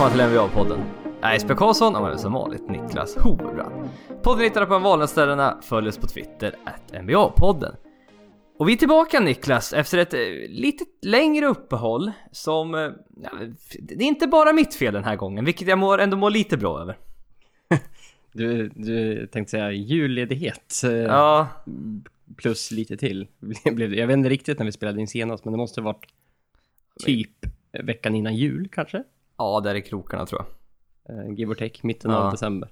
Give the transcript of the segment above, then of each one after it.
Välkomna till NBA-podden. Jag är Jesper Karlsson och jag är som vanligt Niklas Hoverbrand. Podden hittar du på vanliga följ oss på Twitter, NBA-podden. Och vi är tillbaka Niklas efter ett eh, lite längre uppehåll som... eh, Ja, det är inte bara mitt fel den här gången, vilket jag mår, ändå mår lite bra över. Du, du tänkte säga julledighet eh, Ja, plus lite till. Jag vet inte riktigt när vi spelade in senast, men det måste ha varit typ veckan innan jul kanske? Ja där är krokarna tror jag. Eh, give or take, mitten Ja. av december.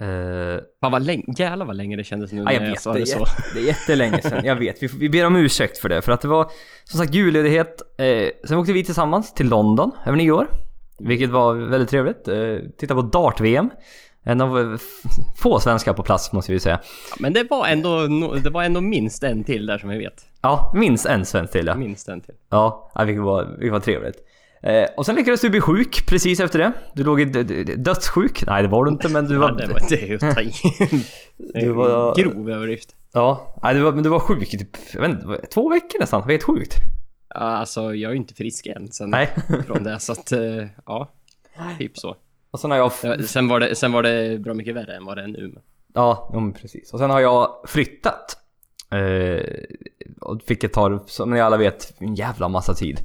Eh, Fan vad länge, jävlar vad länge det kändes nu Ja, när jag jag, vet, sa det, det är, så. jätte- det är jättelänge sedan, jag vet. Vi, vi ber om ursäkt för det, för att det var som sagt julledighet. Eh, sen åkte vi tillsammans till London över nyår, vilket var väldigt trevligt. Eh, titta på Dart-VM. En av eh, f- få svenskar på plats måste vi säga. Men det var, ändå, no- det var ändå minst en till där som jag vet. Ja, minst en svensk till ja. Minst en till. Ja, ja, vilket var, vilket var trevligt. Eh, och sen lyckades du bli sjuk precis efter det. Du låg i dödssjuk. Nej, det var du inte, men du Ja, var... det var det är ju att ta i. Du var- Grov överdrift. Ja, nej, du var, men du var sjuk i typ, jag vet inte, två veckor nästan. Det var helt sjukt. Ja, alltså jag är ju inte frisk än sen Nej. från det, så att eh, ja. Typ så. Och sen har jag... Ja, Sen var, det, sen var det bra mycket värre än vad det är nu. Ja, ja men precis. Och sen har jag flyttat. Eh, och vilket tar, som ni alla vet, en jävla massa tid.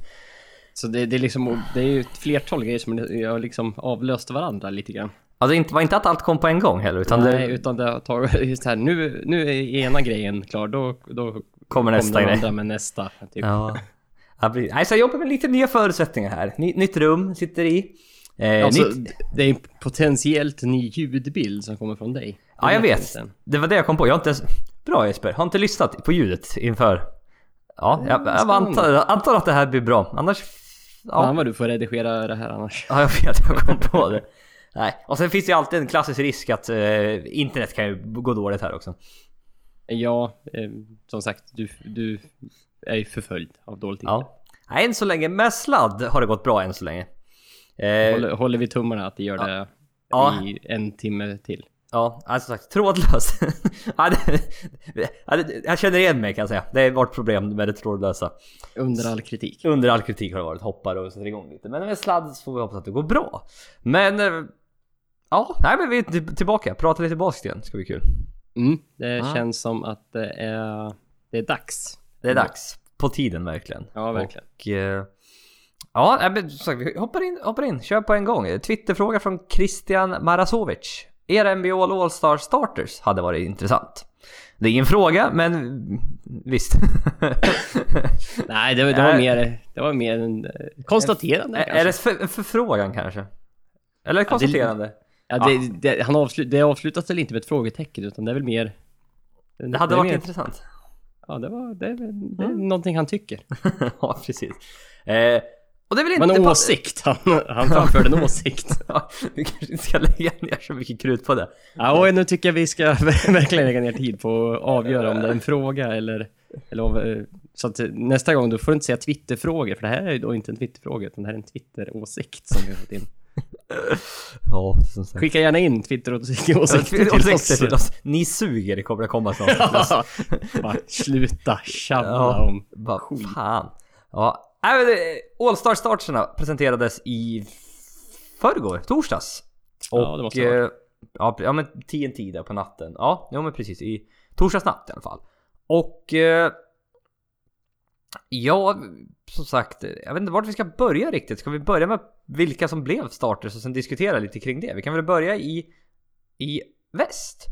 Så det, det är liksom, det är ju ett flertal grejer som har liksom avlöst varandra lite grann. Alltså det var inte att allt kom på en gång heller, utan Nej, det utan det tagit, just här, nu, nu är ena grejen klar, då, då kommer nästa den grej. med nästa. Typ. Ja. Ja. Nej, så jag jobbar med lite nya förutsättningar här. Ny, nytt rum, sitter i. Eh, Alltså, nytt... det är en potentiellt ny ljudbild som kommer från dig. Ja, jag vet. sen. Det var det jag kom på. Jag har inte ens... Bra Jesper, har inte lyssnat på ljudet inför... Ja, jag, jag antar, jag antar att det här blir bra. Annars... Ja, Fan vad du får redigera det här annars. Ja, jag vet, jag kom på det. Nej, och sen finns det ju alltid en klassisk risk att eh, internet kan ju gå dåligt här också. Ja, eh, som sagt, du, du är ju förföljd av dåligt internet. Ja. Nej, än så länge med sladd har det gått bra än så länge. Eh, Håller, håller vi tummarna att det gör det Ja. i en timme till. Ja, alltså sagt, det, jag känner igen mig kan jag säga. Det har varit problem med det trådlösa. Under all kritik. Under all kritik har det varit hoppar och sätter igång lite. Men med sladd så får vi hoppas att det går bra. Men... Eh, ja, nej men vi är till- tillbaka. Prata lite basket igen, ska bli kul. Mm, det Ah. känns som att det är, det är dags. Det är dags. På tiden verkligen. Ja, verkligen. Och, eh, ja, men vi hoppar in, hoppar in, kör på en gång. Twitterfråga från Christian Marasovic. Era NBA All-Star Starters hade varit intressant. Det är ingen fråga, men visst. Nej, det, det var Nej. mer, det var mer en eh, konstaterande är, är det för, förfrågan kanske? Eller ett konstaterande? Ja, det, det, han avslut, det avslutas väl inte med ett frågetecken utan det är väl mer... Det hade varit mer, intressant. Ja, det var det, är det är någonting han tycker. ja, precis. Eh, och det är väl inte... Men en åsikt, han, han framförde en åsikt. Ja, vi kanske inte ska lägga ner så mycket krut på det. Ja, och nu tycker jag vi ska verkligen lägga ner tid på att avgöra om det är en fråga eller... eller om, eh, så att nästa gång, då får du inte säga Twitterfrågor, för det här är ju då inte en Twitterfråga, utan det här är en Twitteråsikt som vi har fått in. Ja, som sagt. Skicka gärna in Twitteråsikter Åsikter till oss. till oss. Ni suger, det kommer att komma snart. Ja, bara sluta tjabba Ja. om... Bara, fan. Ja. Nej, men det- All-Star starterna presenterades i förrgår, torsdags. Och, Ja, det måste det ha eh, ja, ja, men TNT där på natten. Ja, ja men precis. I torsdags natt i alla fall. Och... Eh, ja, som sagt, jag vet inte vart vi ska börja riktigt. Ska vi börja med vilka som blev starters och sen diskutera lite kring det? Vi kan väl börja i, i väst.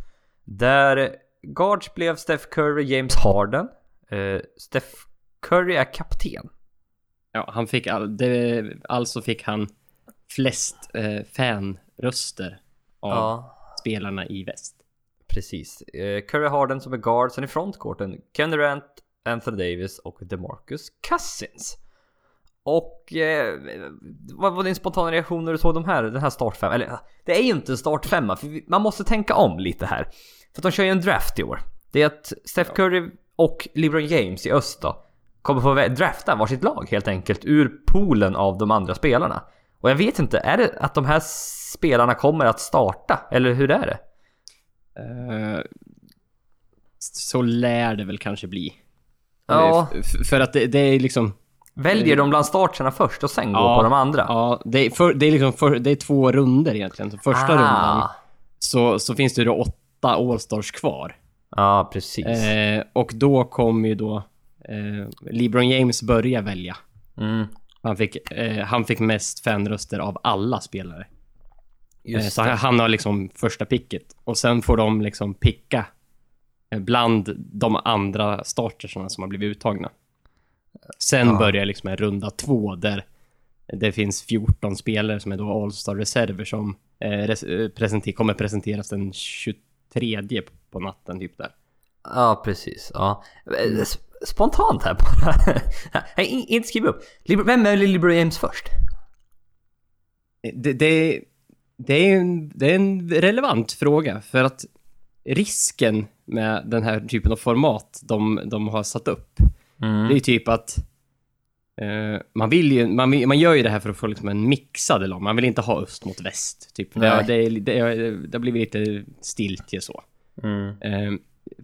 Där guards blev Steph Curry, James Harden. Eh, Steph Curry är kapten. Ja, han fick all, det, alltså fick han flest eh, fanröster av spelarna i väst. precis. Eh, Curry Harden som är guard, sen i frontcourten Ken Durant, Anthony Davis och DeMarcus Cousins. Och eh, vad var din spontana reaktion när du såg de här, den här startfemman? Eller det är ju inte en startfemma, för man måste tänka om lite här. För att de kör ju en draft i år. Det är att Steph Curry och LeBron James i öst då, kommer få drafta varsitt lag helt enkelt ur poolen av de andra spelarna. Och jag vet inte, är det att de här spelarna kommer att starta? Eller hur är det? Eh, så lär det väl kanske bli. Ja. För att det, det är liksom... Väljer de bland starterna först och sen går Ja, på de andra? Ja, det är, för, det är liksom för, det är två runder egentligen. Så första Ah. rundan så, så finns det ju då åtta All-Stars kvar. Ja, precis. Eh, och då kommer ju då eh, LeBron James börja välja. Mm, Han fick, eh, han fick mest fanröster av alla spelare. Eh, så han, han har liksom första picket. Och sen får de liksom picka eh, bland de andra startersarna som har blivit uttagna. Sen Ja. börjar liksom en runda två där det finns 14 spelare som är då All-Star reserver som eh, eh, kommer presenteras den 23 på, på natten typ där. Ja, precis. Ja. Sp- Spontant här bara. Nej, in- inte skriva upp. Vem är LeBron James först? Det, det, det, är en, det är en relevant fråga för att risken med den här typen av format de, de har satt upp Mm. Det är typ att eh, man vill ju, man, vill, man gör ju det här för att få liksom en mixad lag. Man vill inte ha öst mot väst. Typ. Det, det, det, det har blivit lite stiltje så. Mm. Eh,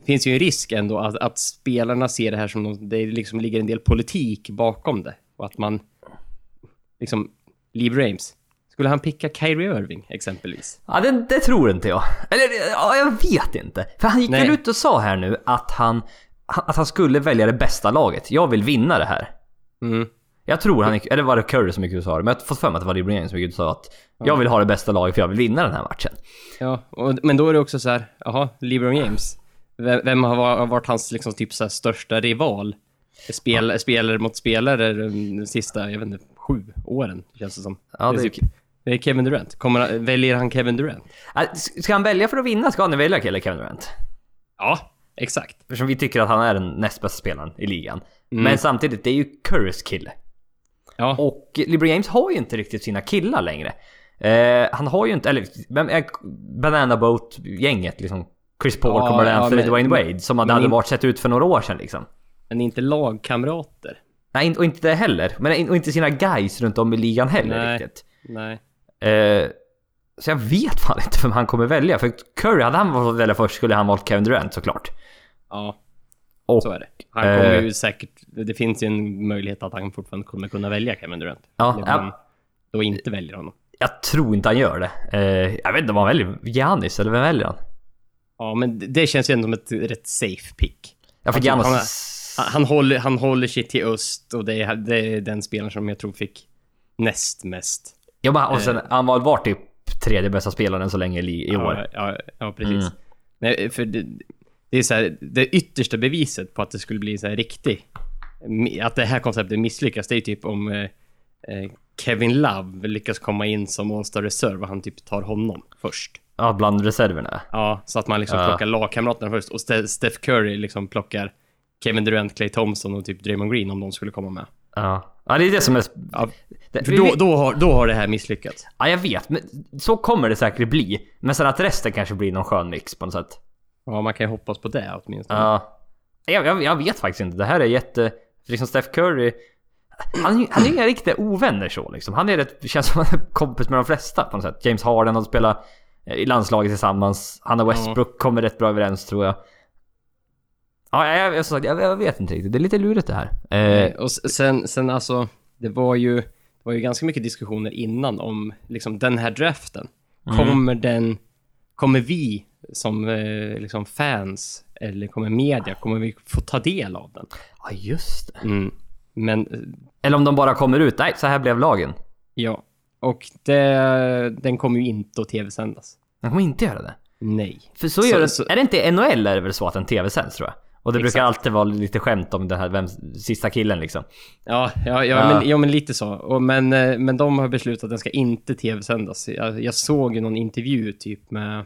finns ju en risk ändå att, att spelarna ser det här som något, det liksom ligger en del politik bakom det. Och att man, liksom, Lee Rames, skulle han picka Kyrie Irving exempelvis? Ja, det, det tror inte jag. Eller, ja, jag vet inte. För han gick Nej. väl ut och sa här nu att han, att han skulle välja det bästa laget. Jag vill vinna det här. Mm. Jag tror han gick, eller var det Curry som gick ut och sa det? Men jag har fått för mig att det var LeBron som gick ut och sa att jag vill ha det bästa laget för jag vill vinna den här matchen. Ja, och, men då är det också så här, jaha, LeBron James. Vem, vem har va- varit hans liksom typ så här största rival? Spel, Spelare mot spelare de sista, jag vet inte, sju åren känns det som. Ja, det är- det är Kevin Durant. Kommer, väljer han Kevin Durant? Ska han välja för att vinna ska han välja Kevin Durant. Ja, exakt. Eftersom vi tycker att han är den näst bästa spelaren i ligan. Mm. Men samtidigt, det är ju Currys kille. Ja, Och LeBron James har ju inte riktigt sina killar längre. Eh, han har ju inte, eller vem är Banana Boat-gänget liksom? Chris Paul, Ja, Carmelo ja, men- Dwayne Wade. Som hade men aldrig in- varit sett ut för några år sedan liksom. men inte lagkamrater. Nej, och inte det heller. Men och inte sina guys runt om i ligan heller Nej. riktigt. Nej. Eh, så jag vet fan inte vem han kommer välja. För Curry, hade han fått välja först skulle han valt Kevin Durant såklart. Ja, Och, så är det. Han kommer Eh. ju säkert, det finns ju en möjlighet att han fortfarande kommer kunna välja Kevin Durant. Ja, Eller ja. då inte väljer honom. jag tror inte han gör det. Eh, jag vet inte vad han väljer. Giannis eller vem väljer han? Ja, men det- känns ju ändå som ett rätt safe pick. Fick Han- Giannis... Han, han, håller, han håller sig till öst och det är, det är den spelaren som jag tror fick näst mest. Ja, men, och sen, Eh. han var, var typ tredje bästa spelaren så länge i, i år. Ja, ja, ja precis. Mm. Nej, för det, det är så här, det yttersta beviset på att det skulle bli så här riktig... mi- Att det här konceptet misslyckas, det är ju typ om eh, eh, Kevin Love lyckas komma in som All-Star Reserve och han typ tar honom först. Ja, bland reserverna. Ja, så att man liksom Ja. plockar lagkamraterna först och Ste- Steph Curry liksom plockar Kevin Durant, Clay Thompson och typ Draymond Green om de skulle komma med. Ja. ja, det är det som är... Ja, för då, då, har, då har det här misslyckats. Ja, jag vet. Men så kommer det säkert bli. Men sen att resten kanske blir någon skön mix på något sätt. Ja, man kan ju hoppas på det åtminstone. Ja. Jag, jag, jag vet faktiskt inte. Det här är jätte... Liksom Steph Curry... Han, han är ju inga riktiga ovänner så liksom. Han är rätt... Känns som han är kompis med de flesta på något sätt. James Harden har spelat i landslaget tillsammans. Han och Westbrook kommer rätt bra överens tror jag. Ja, jag, jag, sagt, jag, jag vet inte riktigt. Det är lite lurigt det här. Eh, och sen, sen alltså, det var ju, det var ju ganska mycket diskussioner innan om liksom den här draften. Kommer den, kommer vi som eh, liksom fans eller kommer media, kommer vi få ta del av den? Ja, just det. Mm. Men eh, Eller om de bara kommer ut. Nej, så här blev lagen. ja, och det, den kommer ju inte att tv-sändas. De kommer inte göra det. Nej. För så, Så- gör det, så- Är det inte i NHL är det väl så att en TV-sänds tror jag? Och det brukar Exakt. alltid vara lite skämt om den här vem, sista killen liksom. Ja, ja, ja, Ja. Men, ja men lite så. Och, men, eh, men de har beslutat att den ska inte tv-sändas. Jag, jag såg ju någon intervju typ med,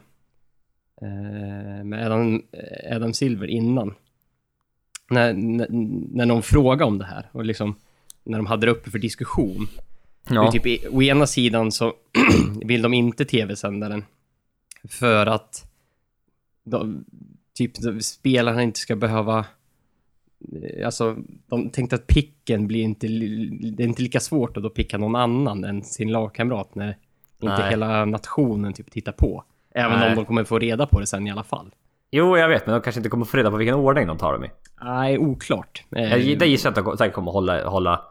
eh, med Adam, Adam Silver innan. När, när, när någon frågade om det här och liksom när de hade det uppe för diskussion. Ja. Typ, i- å ena sidan så vill de inte tv-sända den. För att de, typ spelarna inte ska behöva eh, Alltså, de tänkte att picken blir inte, det är inte lika svårt att då picka någon annan än sin lagkamrat när inte Nej. hela nationen typ tittar på. Även Nej. om de kommer få reda på det sen i alla fall. Jo, jag vet, men de kanske inte kommer få reda på vilken ordning de tar dem i. Nej, oklart. Eh, Jag, det gissar jag att de säkert kommer hålla, hålla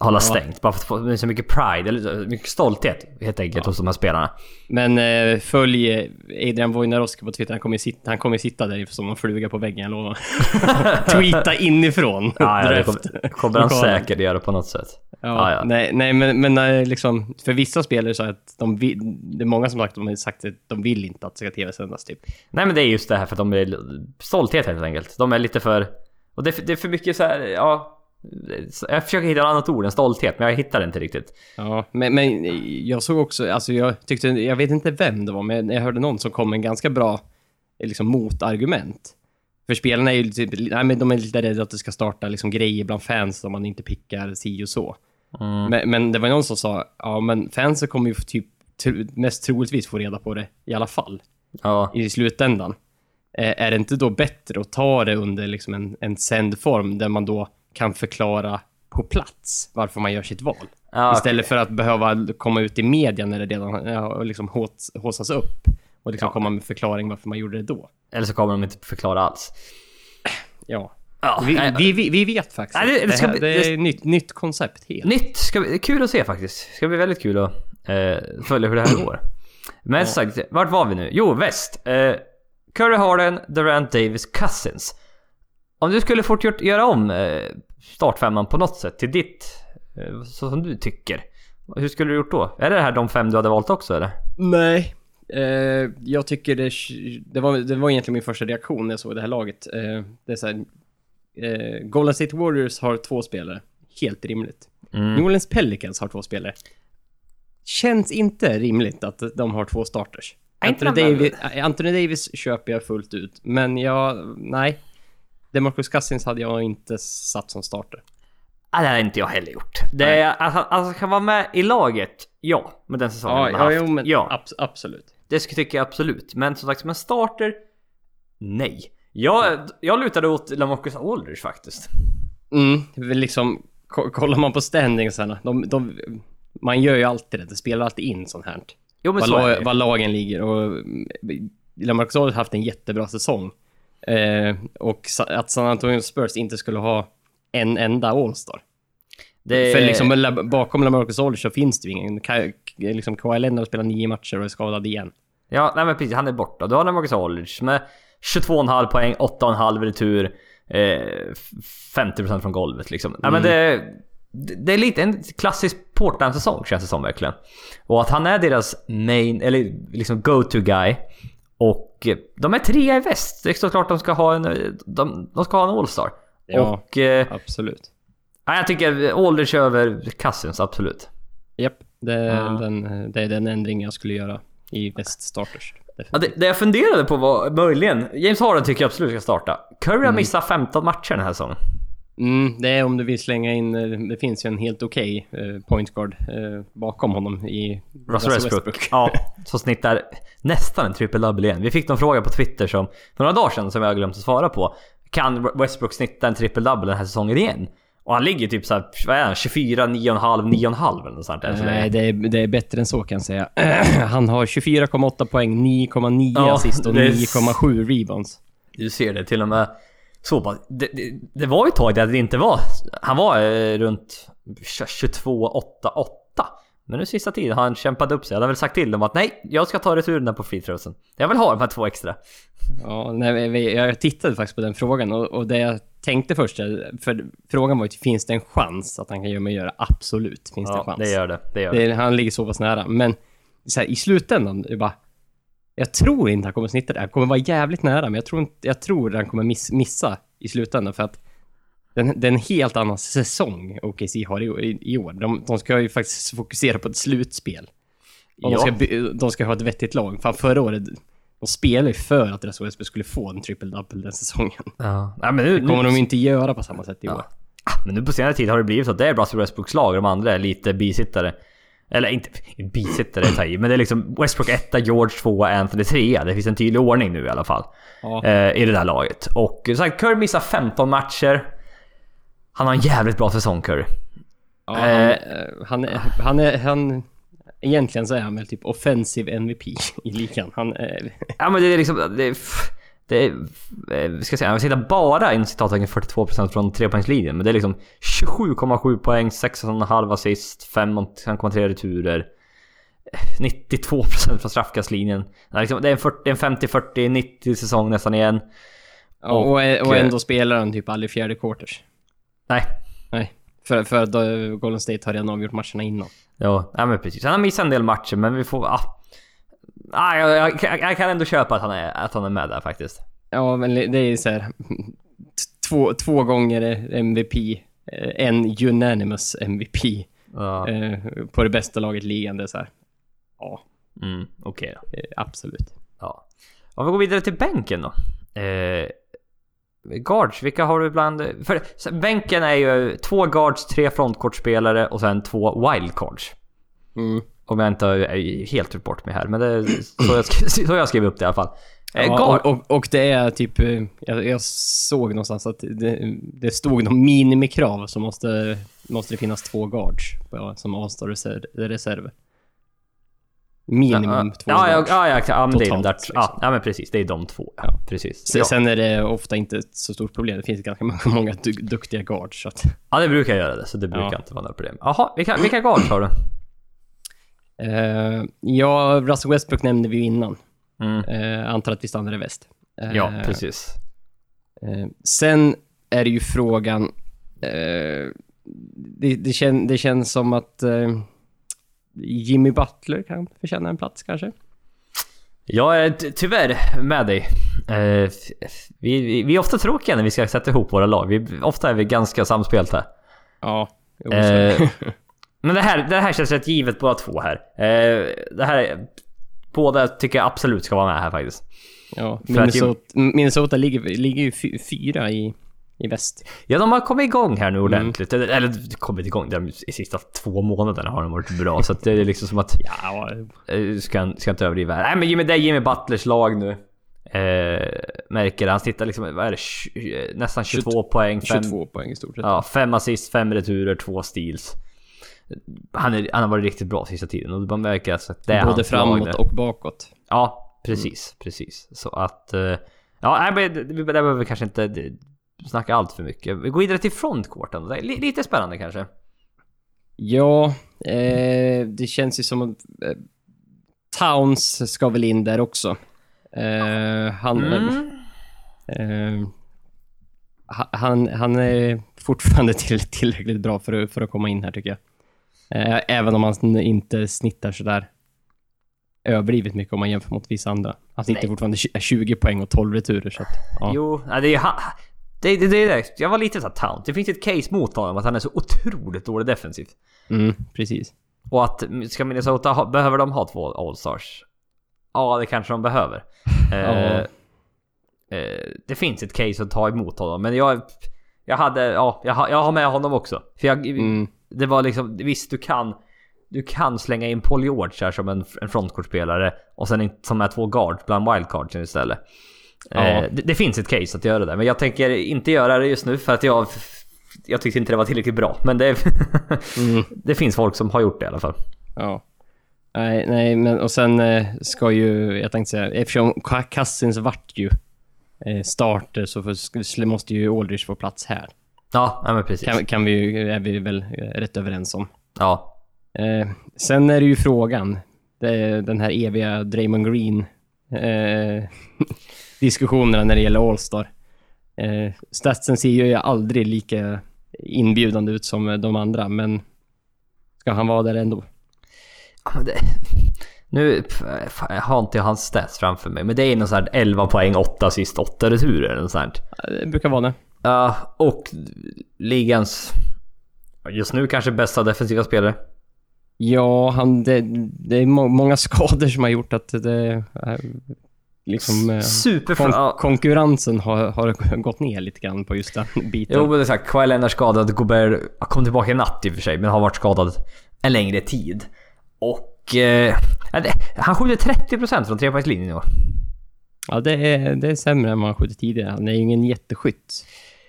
hålla stängt. Bara för att få så mycket pride, eller mycket stolthet helt enkelt hos de här spelarna. Men eh, följ eh, Adrian Wojnarowski på Twitter. Han kommer sitta, han kommer sitta där som en fluga på väggen och tweeta inifrån. Ja, ja, det kommer, kommer han säkert göra på något sätt. Ja, Ja, ja. Nej, nej, men, men eh, liksom, för vissa spelare så att de vill, det är många som sagt, de har sagt att de vill inte att det ska tv-sändas typ. Nej men det är just det här för att de är stolthet helt enkelt. De är lite för... Och det är, för- det är för mycket så här, ja... Jag försöker hitta ett annat ord än stolthet, men jag hittar det inte riktigt. Ja, men, men jag såg också, alltså jag tyckte, jag vet inte vem det var, men jag hörde någon som kom med en ganska bra liksom, motargument. För spelarna är ju typ, nej men de är lite rädda att det ska starta liksom grejer bland fans om man inte pickar si och så. Mm. Men, men det var någon som sa, ja men fansen kommer ju typ tro, mest troligtvis få reda på det i alla fall, Ja, i slutändan. Eh, är det inte då bättre att ta det under liksom en, en sändform där man då kan förklara på plats varför man gör sitt val? ja Istället för att behöva komma ut i media när det redan ja, liksom hås, håsas upp och liksom Ja. komma med förklaring varför man gjorde det då. Eller så kommer de inte förklara alls. Ja. Ja, Vi, nej, vi, vi, vi vet faktiskt. Nej, det- det det, ska här, bli- det är ett nytt, nytt koncept helt. Nytt! Ska bli, det kul att se faktiskt. Det ska bli väldigt kul att eh, följa hur det här går. Men som sagt, vart var vi nu? Jo, väst. Eh, Curry Harden, Durant Davis, Cousins. Om du skulle fort gjort, göra om eh, startfemman på något sätt till ditt, eh, så som du tycker. Hur skulle du gjort då? Är det här de fem du hade valt också eller? Nej. Eh, jag tycker det, det, var, det var egentligen min första reaktion när jag såg det här laget. Eh, det är så här, eh, Golden State Warriors har två spelare. Helt rimligt. Mm. New Orleans Pelicans har två spelare. Känns inte rimligt att de har två starters. Anthony, Davis, Anthony Davis köper jag fullt ut, men jag... Nej. DeMarcus Cousins hade jag inte satt som starter. Ah, det hade inte jag heller gjort. Det är, alltså, alltså kan vara med i laget, ja. Med den säsongen de har haft. ja. abs- absolut. Det skulle tycker jag absolut. Men som sagt, som en starter? Nej. Jag, jag lutade åt LaMarcus Aldridge faktiskt. Mm, liksom... ko- Kollar man på standingsarna, de, de, man gör ju alltid det. Det spelar alltid in sånt här. Jo men Var, så la, var lagen ligger och... mm, LaMarcus Aldridge har haft en jättebra säsong. Eh, och att San Antonio Spurs inte skulle ha en enda All-star. det För liksom bakom LaMarcus Aldridge så finns det ju ingen. Ka- liksom Kawhi Leonard spelar nio matcher och är skadad igen. Ja, nej men precis. Han är borta. Du har LaMarcus Aldridge med 22,5 poäng, 8,5 retur, eh, f- 50% från golvet liksom. Nej men det... Det är lite en klassisk Portland-säsong känns det som verkligen. Och att han är deras main, eller liksom go-to guy. Och eh, de är trea i väst. Det är såklart de ska ha en... eh, De, de ska ha en All-Star. Ja. Och... Eh, Absolut. nej, jag tycker Aldridge över Cousins, absolut. Japp, det, Ja. den, det är den ändring jag skulle göra i väst starters. Ja, det, det jag funderade på var möjligen... James Harden tycker jag absolut ska starta. Curry har missat 15 matcher den här säsongen. Mm, det är om du vill slänga in, eh, det finns ju en helt okej eh, point guard eh, bakom honom i Russell Westbrook. Ja, som snittar nästan en triple-double igen. Vi fick någon fråga på Twitter som, för några dagar sedan som jag har glömt att svara på. Kan Westbrook snitta en triple-double den här säsongen igen? Och han ligger typ såhär, vad är han? 24, 9,5, 9,5 eller något sånt där. Nej, det är, det är bättre än så kan jag säga. Han har 24,8 poäng, 9,9 Ja, assist och det är- 9,7 rebounds. Du ser det till och med så pass. Det, det, det var ju ett tag där det inte var. Han var eh, runt 22, 8, 8. Men nu sista tiden har han kämpat upp sig. Han har väl sagt till dem att nej, jag ska ta returerna på free throwsen. Jag vill ha de här två extra. Ja, nej, jag tittade faktiskt på den frågan och, och det jag tänkte först, är- för frågan var ju finns det en chans att han kan göra mig göra? Absolut finns det en Ja, chans. det gör det. Det gör det. Han ligger så pass nära. Men så här, i slutändan, det bara... Jag tror inte han kommer snitta det. Han kommer vara jävligt nära, men jag tror, inte, jag tror han kommer miss, missa i slutändan för att den, det är en helt annan säsong OKC har i, i, i år. De, de ska ju faktiskt fokusera på ett slutspel. Och Ja. de, ska, de ska ha ett vettigt lag. För förra året, de spelade ju för att Russell Westbrook skulle få en triple-double den säsongen. Ja. Nej, men nu, Det kommer nu, de inte göra på samma sätt i år. Ja. Ah, Men nu på senare tid har det blivit så att det är Russell Westbrooks lag och de andra är lite bisittare. Eller inte bisittare är att ta i, men det är liksom Westbrook 1, George 2, Anthony 3. Det finns en tydlig ordning nu i alla fall. Ja. Eh, I det där laget. Och som sagt, Curry missar 15 matcher. Han har en jävligt bra säsong Curry. Ja, han, Eh. eh, han, är, han är... Han, egentligen så är han väl typ offensive MVP i ligan. Han, eh, Ja men det är liksom... Det är, Det är, eh, ska säga, jag sitter bara inom citattecken 42% från trepoängslinjen. Men det är liksom 27,7 poäng, 6,5 assist, 5,3 returer. 92% från straffkastlinjen. Det är liksom- det är en 40 en 50-40, 90 säsong nästan igen. Och, och eh, ändå spelar han typ aldrig fjärde quarters. Nej, Nej. För, för Golden State har redan avgjort matcherna innan. Ja, ja men precis. Han har missat en del matcher men vi får... Ah, ah, jag, jag, jag, kan ändå köpa att han, är, att han är med där faktiskt. Ja, men det är så här. Två, två gånger MVP. eh, En unanimous MVP. Ja, eh, På det bästa laget är så här. Ja, mm, okej då. eh, absolut. Ja. Om vi går vidare till bänken då. Eh, guards, vilka har du bland... För bänken är ju två guards, tre frontcourtspelare och sen två wildcards. Mm. Om jag inte är helt gjort bort mig här, men det är så jag, sk- så jag skrev upp det i alla fall. Eh, Ja, guard, och, och, och det är typ, eh, jag, jag såg någonstans att det, det stod någon minimikrav så måste, måste det finnas två guards på, som avstår reserv, reserver. Minimum två ja, ja, guards. ja, ja, ja, men det är de Totalt, där, liksom. ja, ja, men precis. Det är de två. Ja, Ja. precis. Sen, Ja. sen är det ofta inte ett så stort problem. Det finns ganska många, många du, duktiga guards. Så att, Ja, det brukar jag göra det, så det brukar Ja. inte vara några problem. Jaha, vilka, vilka guards har du? Eh, ja, Russell Westbrook nämnde vi ju innan. Mm. Eh, antar att vi stannar i väst. Eh, Ja, precis. Eh, sen är det ju frågan... Det, det, kän, det känns som att Jimmy Butler kan förtjäna en plats kanske. Jag är ty- tyvärr med dig. Vi, vi, vi är ofta tråkiga när vi ska sätta ihop våra lag. Vi, ofta är vi ganska samspelta. Ja, jo, men det här, det här känns rätt givet båda två här. Eh, det här är, Båda tycker jag absolut ska vara med här faktiskt. ja, Minnesota, Minnesota ligger, ligger ju fy, fyra i, i väst. Ja, de har kommit igång här nu ordentligt. Eller, eller kommit igång. De sista två månaderna har de varit bra. Så det är liksom som att... Ja, Eh, Ska, ska inte överdriva här. Nej men Jimmy, det är Jimmy Butlers lag nu. Eh, märker det. Han snittar liksom, vad är det? Eh, nästan 22 poäng. Fem, 22 poäng i stort sett. ja, fem assist, fem returer, två steals. Han, är, han har varit riktigt bra sista tiden och man märker alltså att det är Både framåt och bakåt. Ja, precis, precis. Så att... eh, Ja, nej, men det, behöver vi kanske inte snacka allt för mycket. Vi går vidare till frontcourten. Lite spännande kanske. Ja, eh, det känns ju som att eh, Towns ska väl in där också. Eh, han, Mm. eh, ha- han, han är fortfarande till, tillräckligt bra för, att- för att komma in här tycker jag. Eh, även om han inte snittar sådär överdrivet mycket om man jämför mot vissa andra. Han snittar fortfarande tj- 20 poäng och 12 returer så att, ja. Jo, det är. Det, det, det det. Jag var lite såhär Town. Det finns ett case mot honom att han är så otroligt dålig defensivt. Mm, precis. Och att ska Minnesota ha, behöver de ha två All-Stars? Ja, det kanske de behöver. Eh, eh, det finns ett case att ta emot honom, men jag... Jag hade, ja, jag, jag har med honom också. För jag, Mm. Det var liksom, visst du kan... Du kan slänga in Paul George här som en, en frontcourtspelare och sen som är två guards bland wildcardsen istället. Ja. Eh, det, det finns ett case att göra det, men jag tänker inte göra det just nu för att jag... Jag tyckte inte det var tillräckligt bra, men det... Mm. det finns folk som har gjort det i alla fall. Ja. Nej, nej, men och sen eh, ska ju, jag tänkte säga, eftersom Cousins vart ju eh, starter så måste ju Aldridge få plats här. Ja, ja men precis. Kan, kan vi är vi väl eh, rätt överens om. Ja. Eh, sen är det ju frågan, det den här eviga Draymond Green eh, diskussionerna när det gäller All-Star. Eh, statsen ser ju aldrig lika inbjudande ut som de andra, men ska han vara där ändå? Ja, det... Nu jag har inte hans stats framför mig, men det är någon sån här 11 poäng, 8 assist, 8 returer eller sånt. Ja, Det brukar vara det. Ja, och ligans just nu kanske bästa defensiva spelare. Ja, han, det, det är må, många skador som har gjort att det... är liksom... eh, Super... Kon ja. konkurrensen har, har gått ner lite grann på just den biten. Jo men är sagt, Kawhi Leonard skadad, Gobert kom tillbaka i natt i och för sig, men har varit skadad en längre tid. Och... Eh, han skjuter 30% från trepoängslinjen i år. Ja, det är, det är sämre än man skjutit tidigare. Han är ju ingen jätteskytt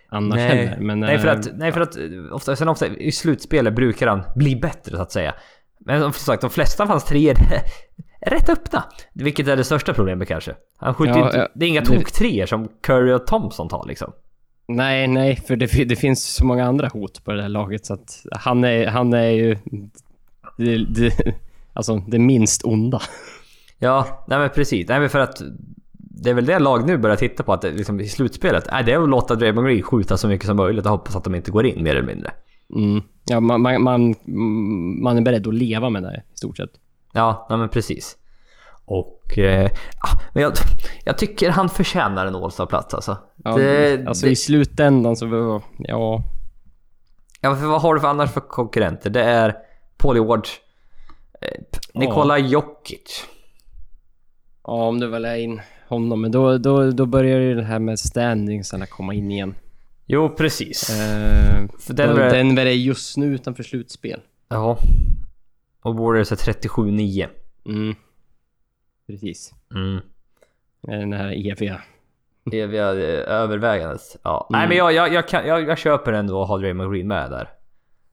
annars heller. Men, nej, för eh, att, nej för att eh, ofta, sen ofta i slutspelet brukar han bli bättre så att säga. Men som sagt, de flesta av hans treor är rätt öppna. Vilket är det största problemet kanske. Han skjuter Ja, inte, ja. det är inga tok-treor som Curry och Thompson tar liksom. Nej, nej, för det, det finns så många andra hot på det här laget så att han är, han är ju... Det, det, alltså det minst onda. Ja, nej men precis. Nej men för att det är väl det lag nu börjar titta på att liksom, i slutspelet, är det är att låta Draymond Green skjuta så mycket som möjligt och hoppas att de inte går in mer eller mindre. Mm. Ja, man, man, man, man är beredd att leva med det i stort sett. Ja, nej men precis. Och... Eh, ah, men jag, jag tycker han förtjänar en All-Star-plats alltså. Ja, det, alltså det, i slutändan så, ja... ja, för vad har du för annars för konkurrenter? Det är Paul George, eh, Nikola Jokic. Ja, om du väljer in honom, men då, då, då börjar ju det här med standingsarna komma in igen. Jo, precis. Eh, För Denver... Denver- Denver är just nu utanför slutspel. Ja. Och Warriors är 37-9. Mm. Precis. Mm. Den här eviga. Eviga eh, övervägandet. Ja. Mm. Nej men jag, jag, jag, kan, jag, jag köper ändå att ha Draymond Green med där.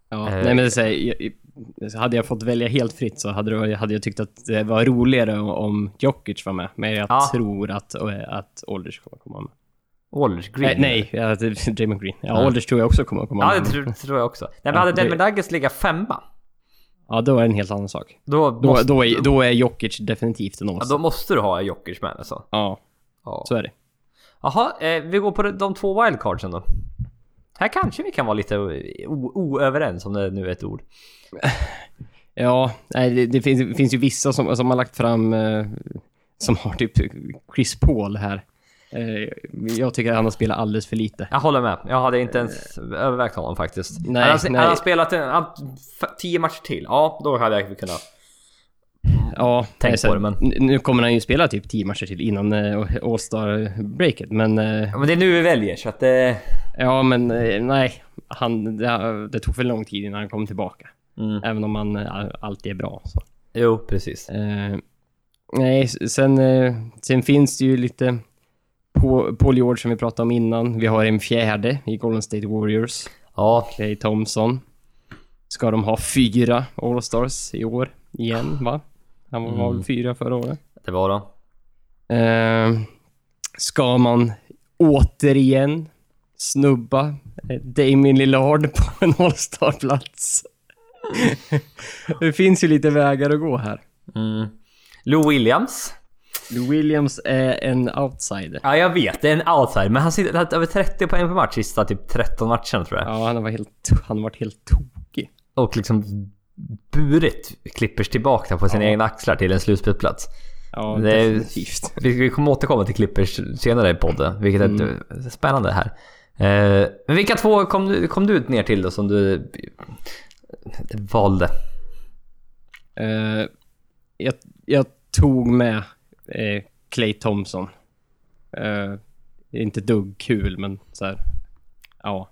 Ja, Eh. nej men det säger, hade jag fått välja helt fritt så hade, hade jag tyckt att det var roligare om Jokic var med. Men jag Ja. tror att, att Aldridge kommer komma med. Aldridge Green. Nej, nej, att Draymond Green. Ja, Ja. Aldridge tror jag också kommer komma Ja med. det tror, tror jag också. Nej men Ja, hade Denver Nuggets legat femma. Ja, då är det en helt annan sak. Då, Då, då, är, då är Jokic definitivt en ja, ås. då måste du ha Jokic med alltså. Ja, Ja. så är det. Jaha, eh, vi går på de, de två wildcardsen då. Här kanske vi kan vara lite oöverens om det nu är ett ord. Ja, nej, det, det, finns, det finns ju vissa som, som har lagt fram eh, som har typ Chris Paul här. Eh, jag tycker att han har spelat alldeles för lite. Jag håller med. Jag hade inte ens övervägt honom faktiskt. Nej, hade, han, nej. hade han spelat en, tio matcher till, ja då hade jag kunnat... Ja, Tänk på det, men- Nu kommer han ju spela typ 10 matcher till innan eh, All-Star-breaket, men... eh, Ja, men det är nu vi väljer så att det... Ja, men eh, nej. Han, det, det tog för lång tid innan han kom tillbaka. Mm. Även om han eh, alltid är bra. Så. Jo, precis. Eh, nej, sen, eh, sen finns det ju lite... På- Paul George som vi pratade om innan. Vi har en fjärde i Golden State Warriors. Ja, Clay Thompson. Ska de ha fyra All-Stars i år igen, va? Han var var väl Mm. fyra förra året. det var då. Eh, ska man återigen snubba eh, Damien Lillard på en All-Star-plats? det finns ju lite vägar att gå här. Mm. Lou Williams. Lou Williams är en outsider. Ja, jag vet. Det är en outsider. Men han sitter han har över 30 poäng per match sista typ 13 matcherna tror jag. Ja, han har varit helt, han har varit helt tokig. Och liksom burit Clippers tillbaka på sina Ja. egna axlar till en slutspelsplats. Ja, Det är- definitivt. Vi, vi kommer återkomma till Clippers senare i podden, vilket är Mm. spännande här. Eh, men vilka två kom du, kom du ner till då som du valde? Eh, jag, jag tog med eh, Clay Thompson. Eh, inte dugg kul, men så här. Ja.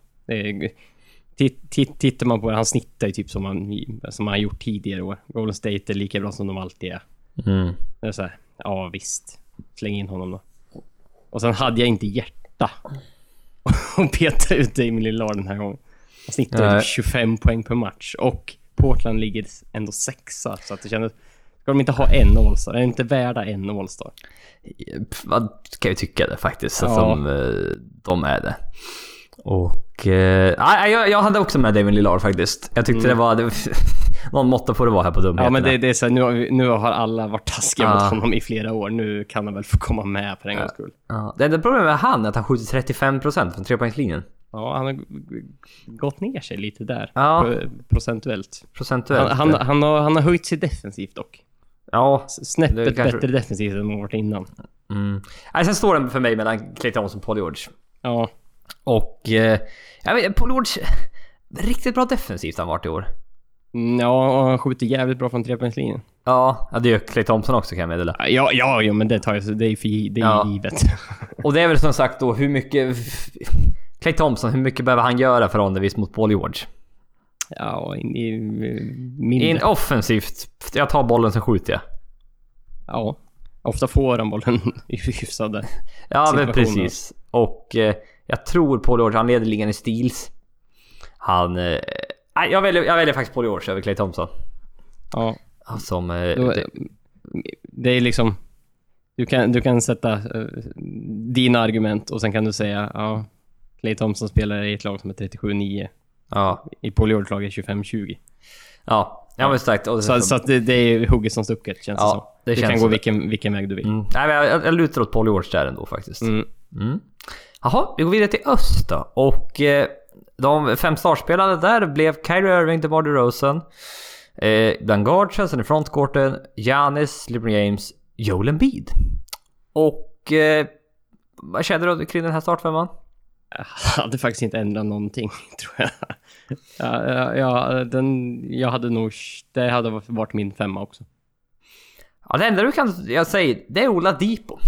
Tittar man på det, han snittar ju typ som han, som han gjort tidigare år. Golden State är lika bra som de alltid är. Mm. Det är så här, ja visst. Släng in honom då. Och sen hade jag inte hjärta och peta ut Damien Lillard den här gången. Han snittar Nej. ju 25 poäng per match och Portland ligger ändå sexa så att det kändes... Ska de inte ha en All-Star? Är de inte värda en All-Star? Vad kan jag tycka det faktiskt, att Ja. de, eh, de är det. Och... Eh, nej, jag, jag hade också med David Lillard faktiskt. Jag tyckte det var... Det, någon måtta får det vara här på dumheterna. Mm. Ja men det, det är så här, nu, nu har alla varit taskiga Ja. mot honom i flera år. Nu kan han väl få komma med för en gångs skull. Ja. Det enda problemet med han är att han skjuter 35% från trepoängslinjen. Ja, han har gått ner sig lite där. Ja. pro- Procentuellt. Procentuellt. Han, han, han, har, han har höjt sig defensivt dock. ja. Snäppet kanske- bättre defensivt än vad han varit innan. Mm. Nej, sen står den för mig mellan Clay Thompson och Paul George. Ja. Och... Eh, jag vet, Paul George... Riktigt bra defensivt har han varit i år. Mm, Ja, och han skjuter jävligt bra från trepoängslinjen. Ja, ja, det gör Clay Thompson också kan jag meddela. Ja, ja, ja, men det tar jag, det är för det är Ja. givet. Och det är väl som sagt då hur mycket... Clay Thompson, hur mycket behöver han göra förhållandevis mot Paul George? Ja, in, i, mindre. In offensivt, jag tar bollen så skjuter jag. Ja. Ofta får han bollen i hyfsade... Ja men precis. Och eh, jag tror Paul George, han leder ligan i steals. Han... Eh, jag, väljer, jag väljer faktiskt Paul George över Clay Thompson. Ja. Som... Eh, det, det är liksom... Du kan, du kan sätta eh, dina argument och sen kan du säga ja, Clay Thompson spelar i ett lag som är 37-9. Ja, I Paul George-lag är 25-20. ja, ja men starkt. Så, så att det, det är hugget som stucket känns Ja, det som. det Det, kan så. gå vilken, vilken väg du vill. Mm. Nej, men jag, jag lutar åt Paul George där ändå faktiskt. Mm. Mm. Jaha, vi går vidare till öst då. Och eh, de fem startspelare där blev Kyrie Irving, DeMar DeRozan. Eh, bland guardsen, sen i frontcourten, Giannis, LeBron James, Joel Embiid. Och... Eh, vad känner du kring den här startfemman? Jag hade faktiskt inte ändrat någonting, tror jag. Ja, ja, ja, den, jag hade nog... Det hade varit min femma också. Ja, det enda du kan jag säga, det är Ola Dipo.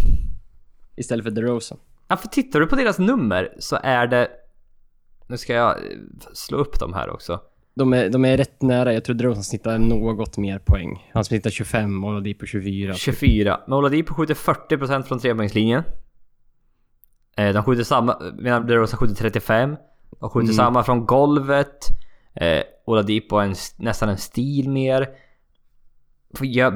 Istället för DeRozan. Ja, för tittar du på deras nummer så är det... Nu ska jag eh, slå upp dem här också. De är, de är rätt nära. Jag tror DeRozan snittar något mer poäng. Han snittar 25 och Oladipo 24. 24. Men Oladipo skjuter 40% från trepoängslinjen. Eh, de skjuter samma, medan DeRozan skjuter 35. De skjuter Mm. samma från golvet. Eh, Oladipo en, nästan en stil mer.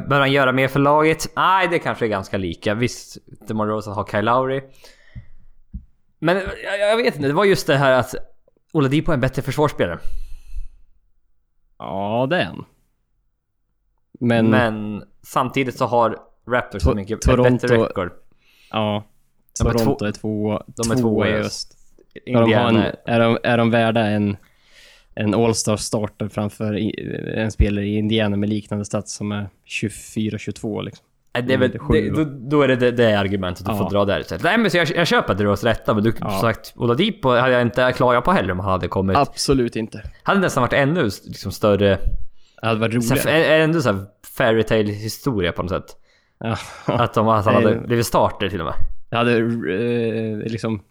Bör han göra mer för laget? Nej, det kanske är ganska lika. Visst, DeMar DeRozan har Kyle Lowry. Men jag, jag vet inte, det var just det här att Oladipo är en bättre försvarsspelare. Ja, det är han. Men, Men samtidigt så har Raptors så To- mycket Toronto- bättre record. ja. Är Toronto två- är två, de är tvåa i i öst. Ja, de är, de, är de värda en, en All-Star starter framför en spelare i Indiana med liknande stats som är 24-22 liksom? Det är väl, det, då, då är det det, det argumentet du Ja. får dra där istället. Nej men så jag, jag köper att det var rätta men du Ja. sagt Oladipo hade jag inte klagat på heller om han hade kommit. Absolut inte. Hade nästan varit ännu liksom, större... Det hade varit Så, roligare. här, ändå såhär fairytale historia på något sätt. Ja. Att, de, att han hade blivit starter till och med. Jag hade eh, liksom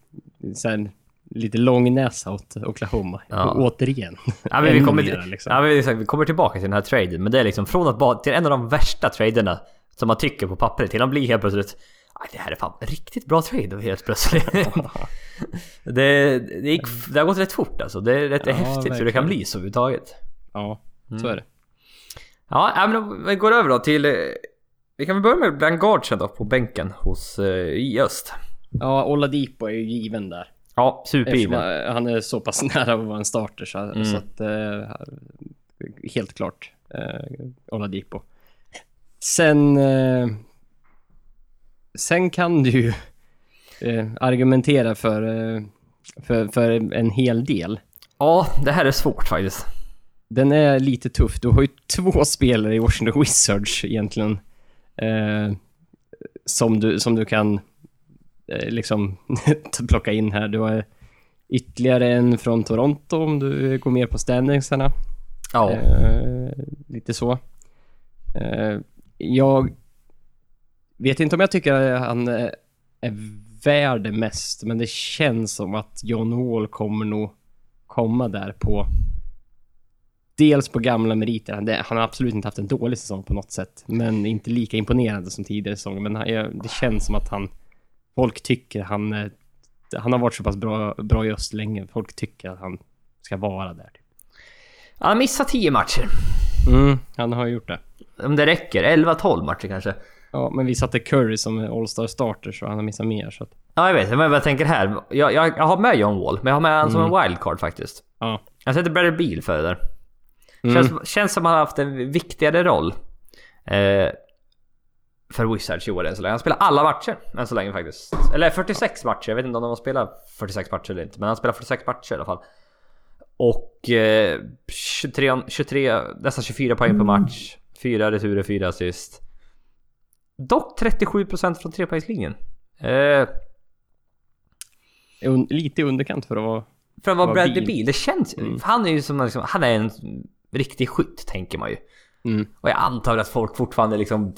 här, lite lång näsa åt Oklahoma. Ja. Återigen. Ja, men vi, kommer, mera, liksom. ja, men vi, kommer tillbaka till den här traden men det är liksom från att vara till en av de värsta traderna som man tycker på pappret till att bli helt plötsligt "Aj, det här är fan riktigt bra trade helt plötsligt. det, det, gick, det har gått rätt fort alltså. Det är rätt Ja, häftigt hur det verkligen. kan bli så överhuvudtaget. Ja, Mm. så är det. Ja, men om vi går över då till... eh, Vi kan väl börja med bland guardsen då på bänken hos eh, i öst. Ja, Oladipo är ju given där. Ja, supergiven. han- han är så pass nära att vara en starter så, Mm. så att... Eh, helt klart. Eh, Oladipo. Sen... Eh, sen kan du ju eh, argumentera för, eh, för, för en hel del. Ja, det här är svårt faktiskt. Den är lite tuff. Du har ju två spelare i Washington Wizards egentligen. Eh, som, du, som du kan eh, liksom plocka in här. Du har ytterligare en från Toronto om du går mer på standingsarna. Ja. Eh, lite så. Jag vet inte om jag tycker att han eh, är värd det mest, men det känns som att John Wall kommer nog komma där på Dels på gamla meriter. Han, har absolut inte haft en dålig säsong på något sätt, men inte lika imponerande som tidigare säsonger. Men det känns som att han... Folk tycker han... eh, Han har varit så pass bra, bra i öst länge. Folk tycker att han ska vara där. Typ. Han har missat 10 matcher. Mm, han har gjort det. Om det räcker. 11-12 matcher kanske. Ja, men vi satte Curry som All-Star starter så han har missat mer så att... Ja, jag vet. Men jag tänker här. Jag, jag, jag har med John Wall, men jag har med honom som en wildcard faktiskt. Ja. Jag sätter Bradley Beal för det där. Mm. Känns, känns som han har haft en viktigare roll. Eh, för Wizards i år än så länge. Han spelar alla matcher än så länge faktiskt. Eller 46 matcher. Jag vet inte om de har spelat 46 matcher eller inte. Men han spelar 46 matcher i alla fall. Och eh, 23, 23, nästan 24 poäng per match. 4 returer, 4 assist. Dock 37% från trepoängslinjen. Eh, lite i underkant för att vara... för att vara Bradley. Beal, det känns Mm. Han är ju som liksom, han är en riktig skytt tänker man ju. Mm. Och jag antar att folk fortfarande liksom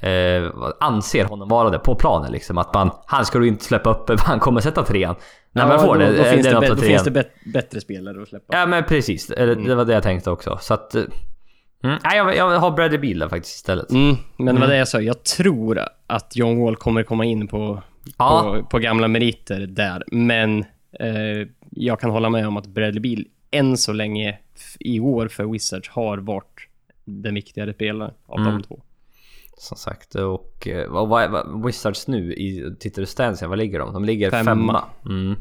eh, vad- anser honom vara det på planen liksom. Att man, han ska du inte släppa upp, han kommer sätta trean. När man får då, det, då, eh, finns det, till då finns det bättre spelare att släppa. Ja men precis, Eller, det var det jag tänkte också. Så att... Mm, nej, jag, jag har Bradley Beal där faktiskt istället. Mm, men vad det är jag sa, jag tror att John Wall kommer komma in på, Ja. på, på gamla meriter där. Men eh, jag kan hålla med om att Bradley Beal än så länge i år för Wizards har varit den viktigare spelaren av Mm. de två. Som sagt och eh, vad, vad, vad Wizards nu i, tittar du stansen, vad ligger de? De ligger femma. Femma. Mm.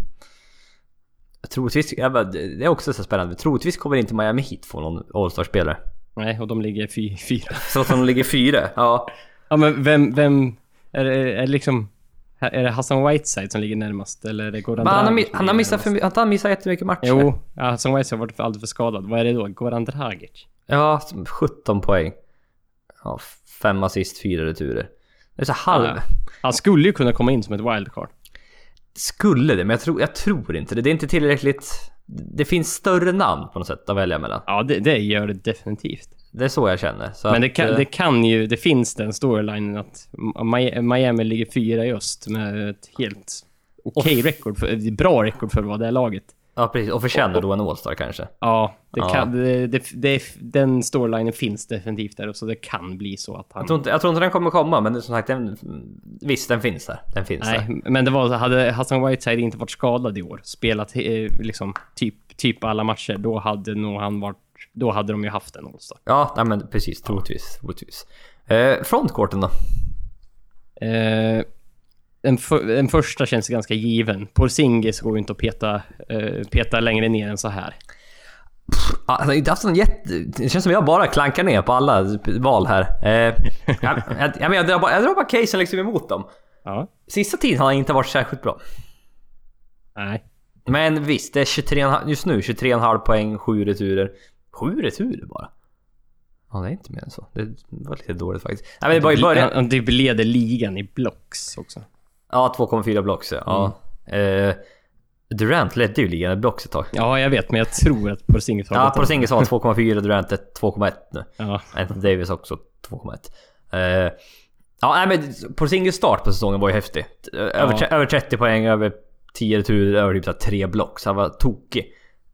Troligtvis, det är också så spännande. Troligtvis kommer inte Miami Heat få någon All-Star-spelare. Nej, och de ligger fy, fyra. Trots att de ligger fyra. Ja. Ja, men vem, vem... Är det, är det liksom... Är det Hassan Whiteside som ligger närmast? Eller är det Goran Men han, Dragic han har missat för, my- har han missat jättemycket matcher? Jo, ja, Hassan Whiteside har varit för, alldeles för skadad. Vad är det då? Goran Dragic? Ja, 17 poäng. Ja, fem assist, fyra returer. Det är så halv. Ja. Han skulle ju kunna komma in som ett wildcard. Skulle det, men jag tror, jag tror inte det. Det är inte tillräckligt... Det finns större namn på något sätt att välja mellan. Ja, det, det gör det definitivt. Det är så jag känner. Så Men det kan, eh, det kan ju... Det finns den storylinen att Mi- Miami ligger fyra i öst med ett helt okej rekord. För, bra rekord för vad det är laget. Ja, precis. Och förtjänar då en All-Star kanske. Ja, det Ja. Kan, det, det, det, den storylinen finns definitivt där och så det kan bli så att han... Jag tror, inte, jag tror inte den kommer komma, men som sagt, den, visst den finns där. Den finns där. Nej, men det var hade Hassan Whiteside inte varit skadad i år, spelat eh, liksom typ, typ alla matcher, då hade nog han varit... Då hade de ju haft en All-Star. Ja, nej, men precis. Troligtvis. troligtvis. Eh, frontcourten då? Eh, den, för, den första känns ganska given. Porzingis går ju inte att peta, eh, peta längre ner än så här. Han har inte haft någon jätte... Det känns som jag bara klankar ner på alla val här. Eh, jag, jag, jag, jag, drar bara, jag drar bara casen liksom emot dem. Ja. Sista tiden har han inte varit särskilt bra. Nej. Men visst, det är 23, just nu 23,5 poäng, 7 returer. 7 returer bara? Ja, det är inte mer än så. Det var lite dåligt faktiskt. Nej, men det var i Han, början... han typ leder ligan i blocks också. Ja, 2,4 blocks ja. ja. Eh, Durant ledde ju ligan i blocks ett tag. Ja, jag vet, men jag tror att Porzingis har Ja. Porzingis har 2,4, Durant är 2,1 nu. Ja. Anthony Davis också 2,1. Eh, ja, nej, men Porzingis start på säsongen var ju häftig. Över, Ja. över 30 poäng, över 10 returer, över typ så här 3 blocks. Han var tokig.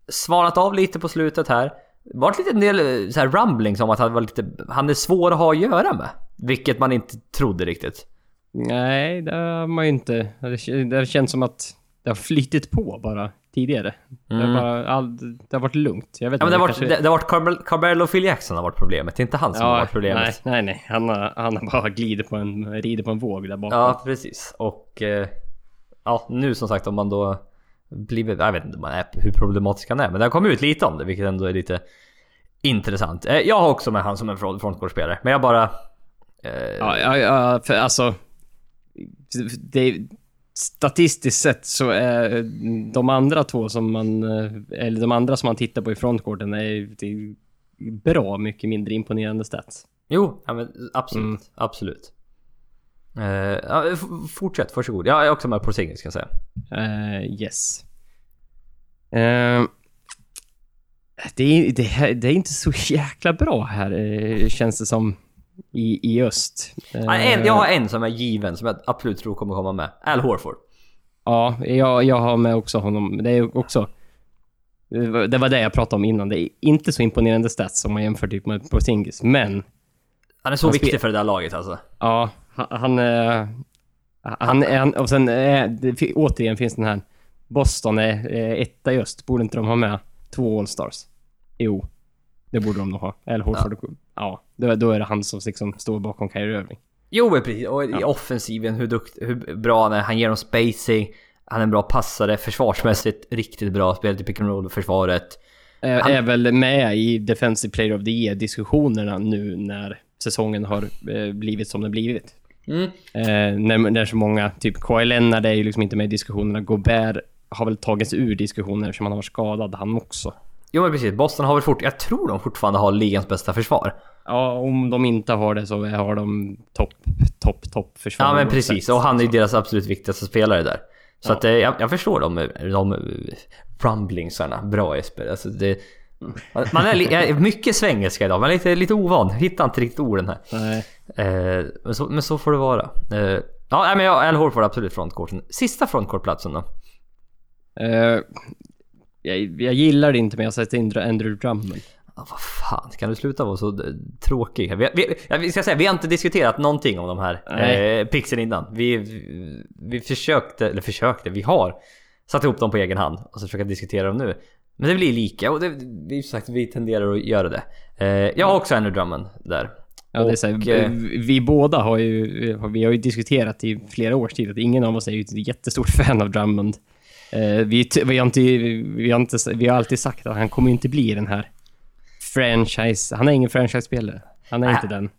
Svalnat av lite på slutet här. Varit lite en del eh, så här rumblings om att han var lite... Han är svår att ha att göra med. Vilket man inte trodde riktigt. Nej, det har man ju inte. Det, det känns som att det har flyttit på bara tidigare. Det, har bara, all, det har varit lugnt. Jag vet Mm. Ja, men det har varit, kanske- det, det har varit Carmel, Carmelo Phil Jackson har varit problemet. Det är inte han som har varit problemet. Nej, nej, nej. Han har, han har bara glidit på en, rider på en våg där bakom. Ja, precis. Och... Eh, ja, nu som sagt om man då... Blivit, jag vet inte om man är, hur problematisk han är, men det har kommit ut lite om det, vilket ändå är lite intressant. Eh, jag har också med han som en front- frontcourtspelare, men jag bara... Eh, Ja, ja, ja för alltså... Det, statistiskt sett så är de andra två som man... eh, Eller de andra som man tittar på i frontcourten är, är bra mycket mindre imponerande stats. Jo, ja, absolut. Mm. Absolut. Ja, f- fortsätt, varsågod. Jag är också med på Porzingis kan jag säga. Uh, yes. Eh, det, är, det, det är inte så jäkla bra här, känns det som, i, i öst. Eh, Ja, en, jag har en som är given, som jag absolut tror kommer komma med. Al Horford. Ja, jag, jag har med också honom. Det är också... Det var, det jag pratade om innan. Det är inte så imponerande stats om man jämför typ med Porzingis, men Han är så Han viktig för det där laget alltså. ja, han... Han, är- han, är- han och sen det, fi- återigen finns den här Boston är eh, etta i öst. Borde inte de ha med två All-Stars? Jo, det borde de nog ha. Eller Horford. Ja, då, då är det han som liksom står bakom Kyrie Irving. Jo men precis, och i offensiven hur, dukt, hur bra han är. Han ger dem spacing. Han är en bra passare, försvarsmässigt riktigt bra. Spelar i pick and roll försvaret. Är, Han- är väl med i Defensive Player of the Year-diskussionerna nu när säsongen har eh, blivit som den blivit. Mm. Eh, när, när så många, typ Kawhi Leonard är ju liksom inte med i diskussionerna. Gobert har väl tagits ur diskussioner eftersom han har varit skadad han också. Jo men precis, Boston har väl fort, jag tror de fortfarande har ligans bästa försvar. Ja, om de inte har det så har de topp, topp, topp försvar. Ja men precis, och han är ju deras absolut viktigaste spelare där. Så Ja. att eh, jag, jag förstår de, de rumblingsarna. Bra Jesper. Alltså det, man är, mycket svengelska idag, man är lite, lite ovan. Hittar inte riktigt orden här. Eh, men, så, men så får det vara. Eh, ja, men jag, Al Horford absolut frontcourten. Sista frontcourtplatsen då? Eh, jag, jag gillar det inte men jag sätter in Andrew Drummond. Ah, vad fan, kan du sluta vara så eh, tråkig? Vi, vi, ja, vi ska säga, vi har inte diskuterat någonting om de här Nej. eh, pixen innan. Vi, vi, vi försökte, eller försökte, vi har satt ihop dem på egen hand och så försöka diskutera dem nu. Men det blir lika och det, vi, sagt, vi tenderar att göra det. Eh, jag har också Andrew Drummond där. Ja, det är så här, eh, vi, vi båda har ju, vi har ju diskuterat i flera års tid att ingen av oss är ju ett jättestort fan av Drummond. Eh, vi, vi, har inte, vi, har inte, vi har alltid sagt att han kommer inte bli den här franchise... Han är ingen franchise-spelare. Han är Äh. inte den.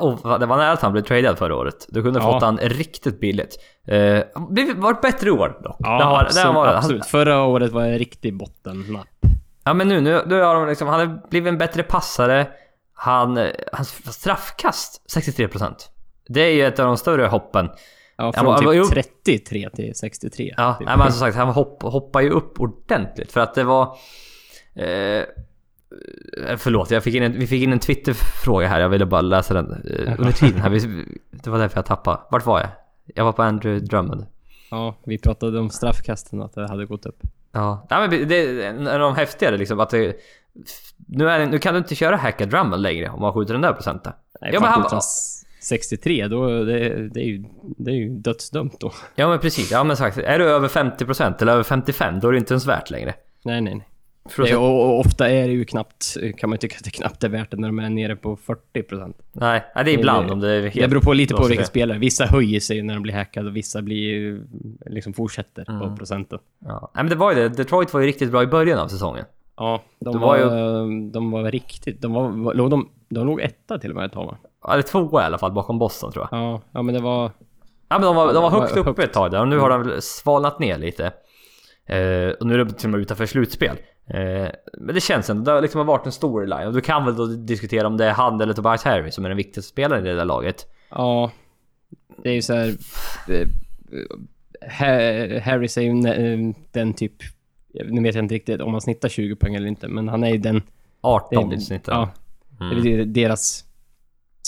Oh, vad- det var nära att han blev tradad förra året. Du kunde Ja. fått han riktigt billigt. Eh, blivit- varit bättre år dock. Ja, det har, absolut, det varit, absolut. Förra året var en riktig bottennapp. Ja men nu, nu, nu har de liksom, han har blivit en bättre passare. Han, hans straffkast 63%. Det är ju ett av de större hoppen. Ja, från typ jo. 33 till 63. Ja, typ. nej, men som sagt, han hopp, hoppar ju upp ordentligt för att det var... Eh, förlåt, jag fick in en, vi fick in en Twitter-fråga här. Jag ville bara läsa den eh, under tiden här. Vi, det var därför jag tappade. Vart var jag? Jag var på Andrew Drummond. ja, vi pratade om straffkasten att det hade gått upp. Ja, nej, men det är en av de häftigare liksom att det, nu, är, nu kan du inte köra hacka Drummond längre om man skjuter den där procenten. Nej, Ja, men han- 63, då, det, det, är ju, det är ju dödsdömt då. Ja men precis, ja men sagt, är du över 50% eller över 55 då är det inte ens värt längre. Nej, nej, nej. Det, och, och ofta är det ju knappt, kan man ju tycka att det knappt är värt det när de är nere på 40%. nej, det är ibland det- om det är helt... Det beror på lite på vilka spelare. Vissa höjer sig när de blir hackade och vissa blir ju, liksom fortsätter Mm. på procenten. Ja. Men det var ju det, Detroit var ju riktigt bra i början av säsongen. Ja, de var, var de var riktigt... De, var, var- låg, de, de låg etta till och med ett tag va? Eller tvåa i alla fall bakom Boston tror jag. Ja, ja men det var... Ja men de var, de var högt uppe ett tag där och nu har de svalnat ner lite. Eh, och nu är det till och med utanför slutspel. Eh, men det känns ändå, det har liksom varit en storyline. Och du kan väl då diskutera om det är han eller Tobias Harry som är den viktigaste spelaren i det där laget. Ja, det är ju så här... eh, Harris är ju eh, den typ... Nu vet jag inte riktigt om han snittar 20 poäng eller inte, men han är ju den... 18 det- i snitt. Ja, Mm. det är deras...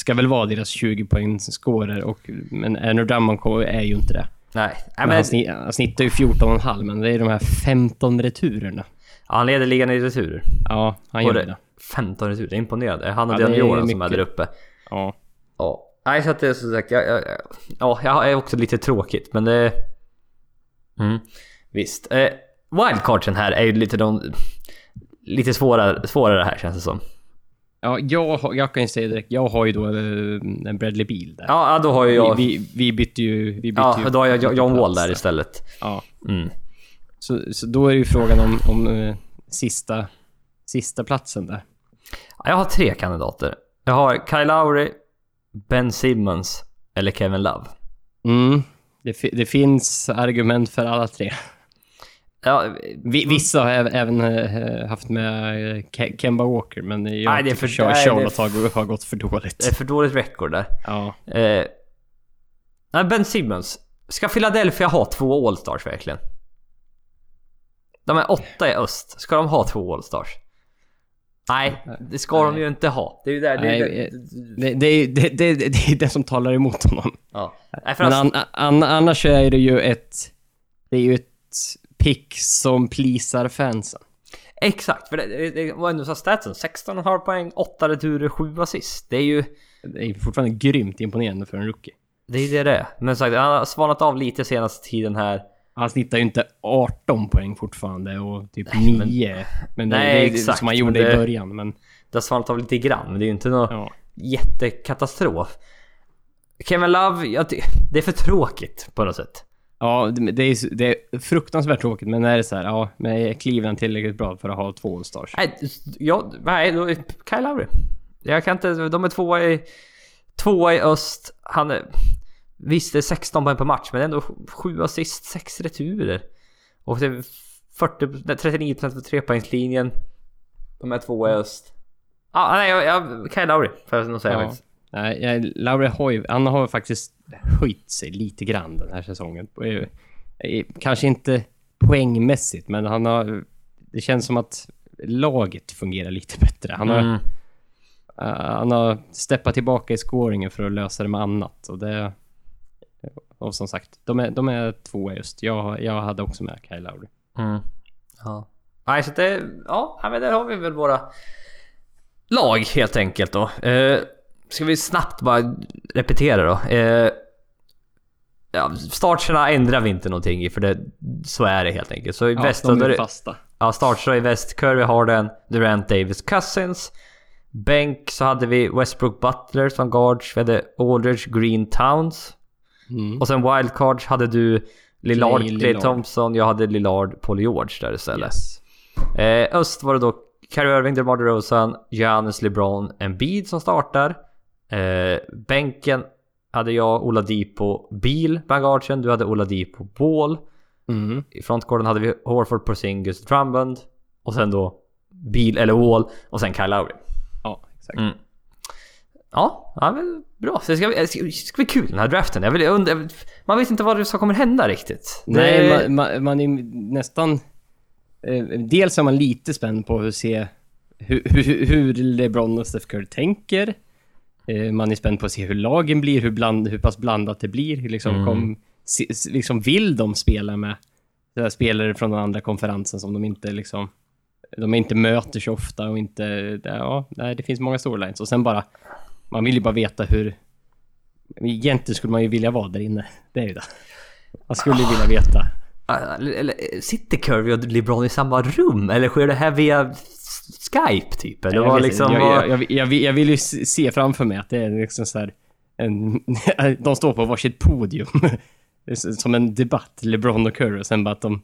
Ska väl vara deras 20 poängs scorer och... Men Andrew Drummond är ju inte det. Nej, Men men han, sni, han snittar ju 14,5 men det är de här 15 returerna. han leder ligan i returer. Ja, han gör det- det. 15 returer, det är imponerande. Han och Ja, Dion det är Joran som är där uppe. Ja. Ja. Nej så att det är så sagt, jag, jag, jag, ja, jag är också lite tråkigt men det... Mm, visst. Eh, wildcardsen här är ju lite de... Lite svårare, svårare här känns det som. Ja, jag, jag kan ju säga direkt, jag har ju då eh, en Bradley Beal där. Ja, då har ju jag... Vi, vi, vi bytte ju... Vi bytte ja, ju då har jag John Wall plats där istället. Ja. Mm. Så, så då är det ju frågan om, om eh, sista, sista platsen där. Ja, Jag har tre kandidater. Jag har Kyle Lowry, Ben Simmons eller Kevin Love. Mm. Det, det finns argument för alla tre. Ja, Vi, vissa har även, eh, haft med eh, Ke- Kemba Walker, men jag Nej, det är för- Char- nej, det är Charlotte har, gått för det är dåligt. för dåligt record där. Ja. Eh, ben Simmons. Ska Philadelphia ha två All-Stars verkligen? De är åtta i öst. Ska de ha två All-Stars? Nej, det ska de Nej. ju inte ha. Det är ju där... Det, Nej, är det, Det, det, är- det, det, det är det som talar emot honom. ja. Nej, för Men an, an, annars är det ju ett... Det är ju ett pick som plisar fansen. Exakt, för det, det, var ändå så statsen. 16,5 poäng, 8 returer, 7 assist. Det är ju... Det är fortfarande grymt imponerande för en rookie. Det är det det är. Men sagt, han har svalnat av lite senaste tiden här. Han snittar ju inte 18 poäng fortfarande och typ Nej, men- 9. Men, det, Nej, det är exakt, som han gjorde men det- i början. Men Det har svalnat av lite grann, men det är ju inte någon ja. jättekatastrof. Kevin Love, ty- det är för tråkigt på något sätt. Ja, det, är, det är fruktansvärt tråkigt, men är det så här, ja, men är Cleveland tillräckligt bra för att ha två All-Stars? Nej, jag, nej, då, Kyle Lowry. Jag kan inte, de är tvåa i, tvåa i öst. Han är, visst det är 16 poäng per match, men ändå 7 assist, 6 returer. Och det är 40, nej, 39% för trepoängslinjen. De är tvåa i öst. Ja, nej, jag, jag, Kyle Lowry får jag nog säga Ja. faktiskt. Nej, Lauri har ju, han har faktiskt höjt sig lite grann den här säsongen. Eh, eh, Kanske inte poängmässigt, men han har... Det känns som att laget fungerar lite bättre. Han har, Mm. eh, han har steppat tillbaka i scoringen för att lösa det med annat. Och det... Och som sagt, de är, de är tvåa just. Jag, jag hade också med Kyle Lowry. Mm. Ja. Nej, så det... Ja, men där har vi väl våra lag helt enkelt då. Eh, ska vi snabbt bara repetera då? Eh, ja, starterna ändrar vi inte någonting i för det, så är det helt enkelt. Så i väst... de är fasta. Ja, starters i väst. Curry, Harden, Durant, Davis, Cousins. Bänk så hade vi Westbrook Butler som guards. Vi hade Aldridge Green Towns. Mm. Och sen wildcards hade du Lillard, Clay Clay Lillard. Thompson. Jag hade Lillard, Paul George där istället. Yes. Eh, öst var det då Kyrie Irving, DeMar DeRozan, Giannis, LeBron, Embiid som startar. Eh, bänken hade jag Oladipo, Beal bland guardsen. Du hade Oladipo, Ball. Mm. I frontcourten hade vi Horford, Porzingis, Drummond. Och sen då Beal eller Wall. Och sen Kyle Lowry. Ja, exakt. Mm. Ja, ja men bra. Så det ska, det ska, det ska bli kul den här draften. Jag vill, jag undrar, man vet inte vad som kommer hända riktigt. Nej, man, man, man är nästan... Eh, dels är man lite spänd på att se hur, hur, hur LeBron och Steph Curry tänker. Eh, man är spänd på att se hur lagen blir, hur, bland, hur pass blandat det blir. Liksom, Mm. kom, se, liksom vill de spela med spelare från den andra konferensen som de inte liksom... De inte möter så ofta och inte... Ja, nej, det finns många storylines. Och sen bara... Man vill ju bara veta hur... Egentligen skulle man ju vilja vara där inne. Det är ju det. Man skulle ju vilja veta. Eller, sitter Curry och LeBron i samma rum? Eller sker det här via Skype typ? Vad vet liksom... jag, jag, jag, vill- jag vill ju se framför mig att det är liksom så här, en, De står på varsitt podium. Det Som en debatt, LeBron och Curry, och sen bara att de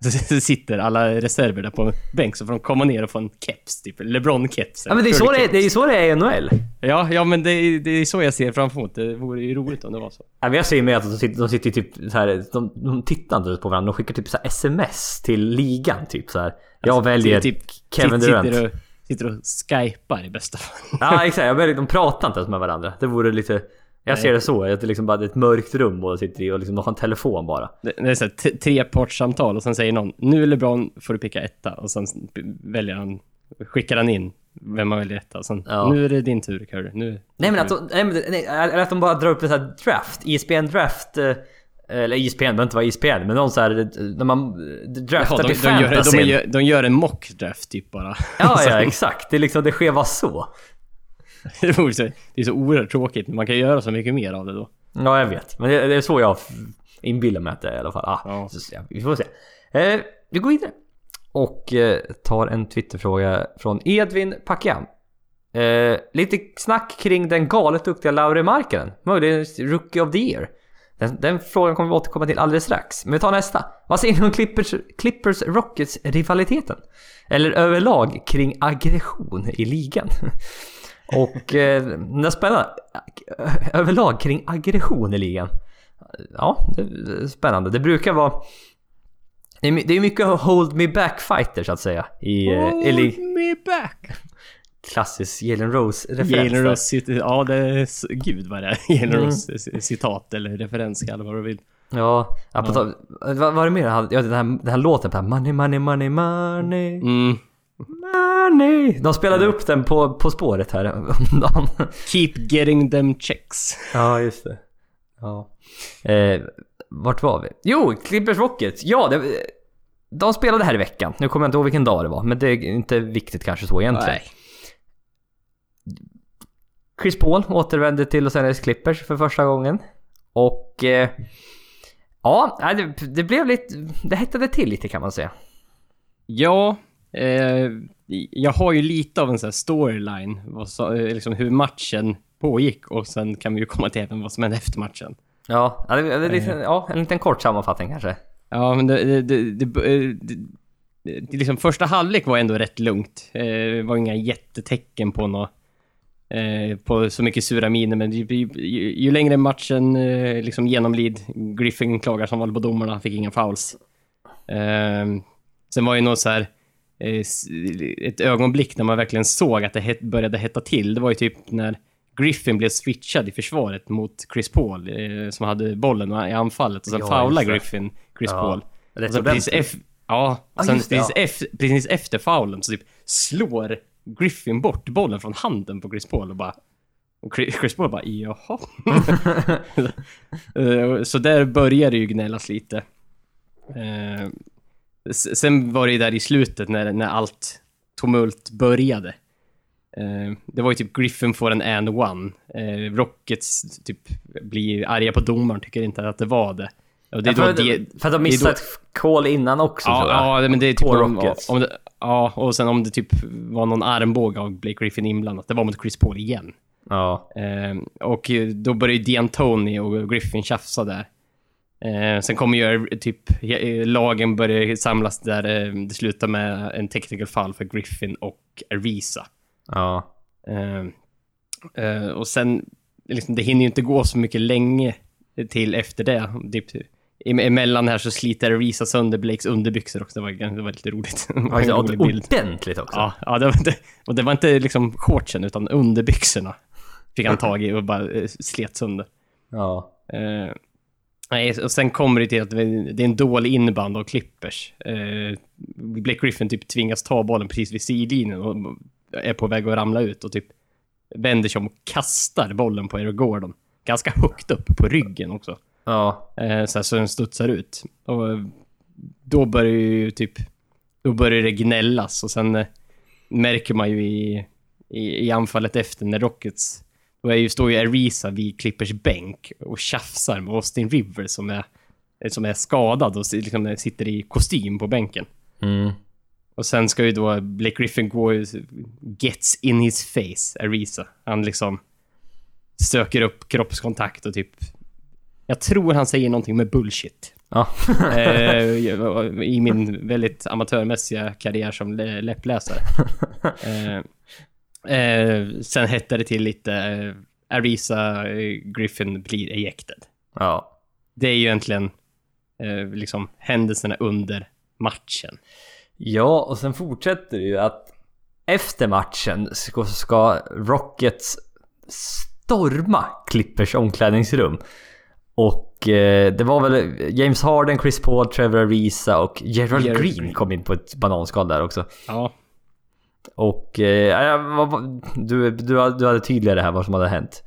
så sitter alla reserver där på en bänk så får de komma ner och få en keps, typ LeBron-keps. Ja men det är, så det, är, det är ju så det är i NHL. Ja, ja men det är, det är så jag ser framför mig. Det vore ju roligt om det var så. Ja, men jag ser med att de sitter, de sitter typ så här, de, de tittar inte på varandra, de skickar typ så sms till ligan typ så här. Jag väljer typ, Kevin sitter Durant. och, sitter och skypar i bästa fall. Ja exakt, jag väljer, de pratar inte ens med varandra. Det vore lite... Jag ser det så, att det liksom bara är ett mörkt rum och sitter i och liksom har en telefon bara. Det, det är så här trepartssamtal och sen säger någon nu LeBron får du picka etta och sen väljer han, skickar han in vem man väljer etta och sen Ja. nu är det din tur Curry. Nu. Nej men att de, nej, men, nej, eller att de bara drar upp en sån här draft, ISBN draft. eh, Eller ISBN, det behöver inte vara ISBN, men någon så här när man eh, draftar Jaha, de, till de, gör, fantasy. de, gör, de gör en mock draft typ bara. Ja, ja exakt. Det är liksom, det sker bara så. det, vore så, det är så oerhört tråkigt man kan göra så mycket mer av det då. Ja, jag vet. Men det, det är så jag inbillar mig att det är i alla fall. Ah, Ja. så, ja, vi får se. Eh, vi går vidare. Och eh, tar en Twitterfråga från Edvin Pakiam. Eh, lite snack kring den galet duktiga Lauri Markkanen. Möjligen Rookie of the Year. Den, den frågan kommer vi återkomma till alldeles strax. Men vi tar nästa. Vad säger ni om Clippers, Clippers Rockets rivaliteten? Eller överlag kring aggression i ligan? Och eh, är spännande. Överlag kring aggression i ligan. Ja, det är spännande. Det brukar vara... Det är mycket hold me back fighter så att säga. I, eh, i li- me back! klassisk Jalen Rose-referens. Jalen. Rose, ja det är, gud vad det är. Jalen Mm. Rose citat eller referens kalla vad du vill. Ja, ja. På vad var det mer? Ja, den här, den här låten på Money, money, money, money, Mm. Money. De spelade upp den på På spåret här om dagen. Keep getting them checks. Ja, just det. Ja. Eh, vart var vi? Jo, Clippers Rockets. Ja, det, de spelade här i veckan. Nu kommer jag inte ihåg vilken dag det var, men det är inte viktigt kanske så egentligen. Nej. Chris Paul återvände till Los Angeles Clippers för första gången. Och... Eh, ja, nej, det, det blev lite... Det hettade till lite kan man säga. Ja, eh, jag har ju lite av en sån här storyline, så, eh, liksom hur matchen pågick och sen kan vi ju komma till även vad som hände efter matchen. Ja, det, det är lite, ja en liten kort sammanfattning kanske. Ja, men det, det, det, det, eh, det, det liksom första halvlek var ändå rätt lugnt. Eh, det var inga jättetecken på något, eh, på så mycket sura miner, men ju, ju, ju, ju längre matchen eh, liksom genomlid, Griffin klagar som vanligt på domarna, fick inga fouls. Eh, sen var ju något så här, eh, ett ögonblick när man verkligen såg att det började hetta till. Det var ju typ när Griffin blev switchad i försvaret mot Chris Paul, eh, som hade bollen i anfallet och sen Ja, foulade. Griffin Chris Ja, Paul. Och sen precis, eff- ja, Ja, sen det, precis, ja. eff- precis efter foulen så typ slår Griffin bort bollen från handen på Chris Paul och bara... Och Chris Paul bara jaha. Eh, så där började ju gnällas lite. Sen var det ju där i slutet när, när allt tumult började. Eh, Det var ju typ Griffin får en and one. Eh, Rockets typ blir arga på domaren, tycker inte att det var det. Och det är Ja, då för, det, för att de missade ett call innan också tror jag. Ja, ja, men det är typ På om, Rockets. om det, Ja, och sen om det typ var någon armbåge av Blake Griffin inblandat. Det var mot Chris Paul igen. Ja. Eh, och då började D'Antoni och Griffin tjafsa där. Eh, sen kommer ju typ eh, lagen börja samlas där eh, det slutar med en technical fall för Griffin och Arvisa. Ja. Eh, eh, och sen, liksom, det hinner ju inte gå så mycket länge till efter det. Typ, emellan här så sliter Arisa sönder Blakes underbyxor också. Det var, det var lite roligt. En Ja, rolig ordentligt också. Ja, ja det, var inte, och det var inte liksom shortsen utan underbyxorna. Fick han tag i och bara eh, slet sönder. Ja. Eh, nej, och sen kommer det till att det är en dålig inneband av Clippers. Eh, Blake Griffin typ tvingas ta bollen precis vid sidlinjen och är på väg att ramla ut och typ vänder sig om och kastar bollen på Eric Gordon. Ganska högt upp på ryggen också. Ja. Eh, så, här, så den studsar ut. Och då börjar ju typ... Då börjar det gnällas och sen eh, märker man ju i, i, i anfallet efter när Rockets... Är ju, står ju Arisa vid Clippers bänk och tjafsar med Austin Rivers som är, som är skadad och liksom sitter i kostym på bänken. Mm. Och sen ska ju då Blake Griffin gå gets in his face, Arisa. Han liksom söker upp kroppskontakt och typ... Jag tror han säger någonting med bullshit. Ja. eh, I min väldigt amatörmässiga karriär som lä- läppläsare. Eh, sen hette det till lite eh, Arisa eh, Griffin blir ejected. ja. Det är ju egentligen eh, liksom händelserna under matchen. Ja, och sen fortsätter det ju att efter matchen ska, ska Rockets storma Clippers omklädningsrum. Och eh, det var väl James Harden, Chris Paul, Trevor Ariza och Gerald Green. kom in på ett bananskal där också. Ja, Och eh, du, du, hade- du hade tydligare här vad som hade hänt.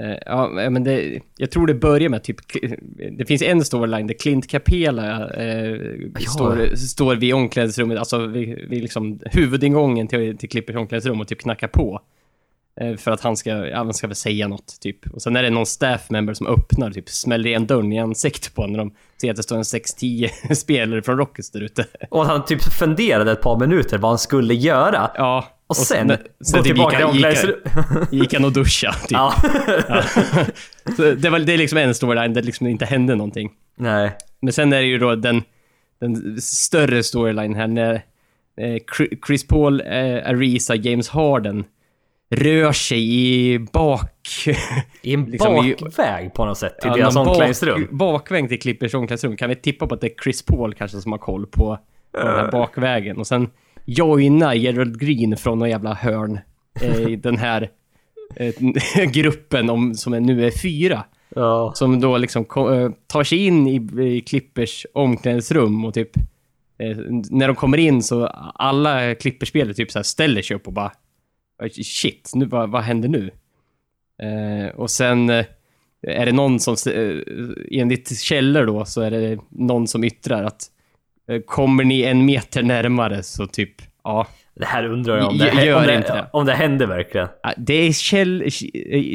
Eh, ja, men det, jag tror det börjar med typ... Det finns en storyline där Clint Capela eh, Ja. står, står vid omklädningsrummet, alltså vid, vid liksom huvudingången till, till Clippers omklädningsrum och typ knackar på. Eh, för att han ska, ja, han ska väl säga något typ. Och sen är det någon staff member som öppnar, typ smäller igen dörren i ansiktet på honom när de ser att det står en 6-10 spelare från Rockets där ute. Och att han typ funderade ett par minuter vad han skulle göra. Ja. Och sen, sen gå typ gick, han- omklädningsrummet. gick han och duscha typ. Ja. Ja. Det, var, det är liksom en storyline där det liksom inte hände någonting. Nej. Men sen är det ju då den, den större storyline här när eh, Chri- Chris Paul, eh, Arisa, James Harden rör sig i bak... I en Liksom i- bakväg på något sätt till Ja, deras omklädningsrum. Bak, bakväg till Clippers omklädningsrum. Kan vi tippa på att det är Chris Paul kanske som har koll på, på den här bakvägen. Och sen joina Gerald Green från någon jävla hörn eh, i den här eh, gruppen om, som är, nu är fyra. Ja. Som då liksom ko- eh, tar sig in i, i Clippers omklädningsrum och typ eh, när de kommer in så alla Clipperspelare typ så här ställer sig upp och bara shit, nu, vad, vad händer nu? Eh, och sen eh, är det någon som, eh, enligt källor då, så är det någon som yttrar att kommer ni en meter närmare så typ, ja. Det här undrar jag om det, gör om det, inte det. om det hände verkligen. Det är käll,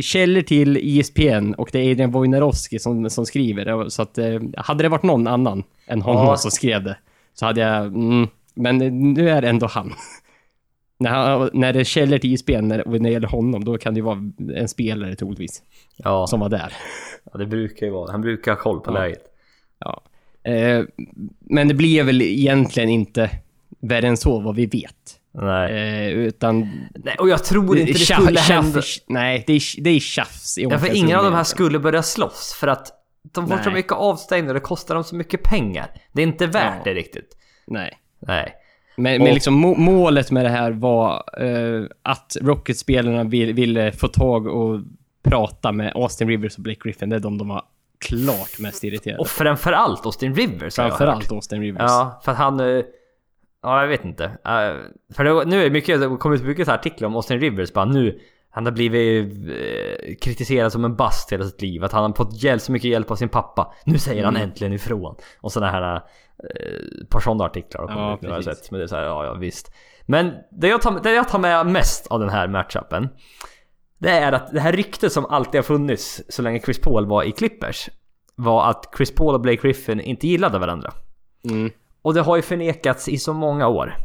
källor till ISPN och det är Adrian Wojnarowski som, som skriver det. Så att, hade det varit någon annan än honom Ja. som skrev det så hade jag... Mm, men nu är det ändå han. När, han när det källor till ISPN när, när det gäller honom, då kan det ju vara en spelare troligtvis Ja, som var där. ja, det brukar ju vara. Han brukar ha koll på Ja. läget. Ja. Eh, men det blir väl egentligen inte värre än så vad vi vet. Nej. Eh, utan... Nej. Och jag tror inte det skulle hända. Nej, det är, det är tjafs Ja, för ingen av de här skulle börja slåss för att de får så mycket avstängda och det kostar dem så mycket pengar. Det är inte värt Ja. det riktigt. Nej. Nej. Men, Och- men liksom må- målet med det här var eh, att Rocket-spelarna vill, ville få tag och prata med Austin Rivers och Blake Griffin. Det är de de var klart mest irriterade. Och framförallt Austin Rivers. Framförallt Austin Rivers. Ja, för att han... eh, Ja, jag vet inte. Eh, För det, nu är mycket, det kommit mycket artiklar om Austin Rivers bara nu. Han har blivit eh, kritiserad som en bast hela sitt liv. Att han har fått hjälp, så mycket hjälp av sin pappa. Nu säger han Mm. äntligen ifrån. Och sådana här... Eh, par sådana artiklar har kommit Ja, ut har sett. Men det är så här, ja, ja visst. Men det jag, tar, det jag tar med mest av den här matchupen. Det är att det här ryktet som alltid har funnits så länge Chris Paul var i Clippers. Var att Chris Paul och Blake Griffin inte gillade varandra. Mm. Och det har ju förnekats i så många år.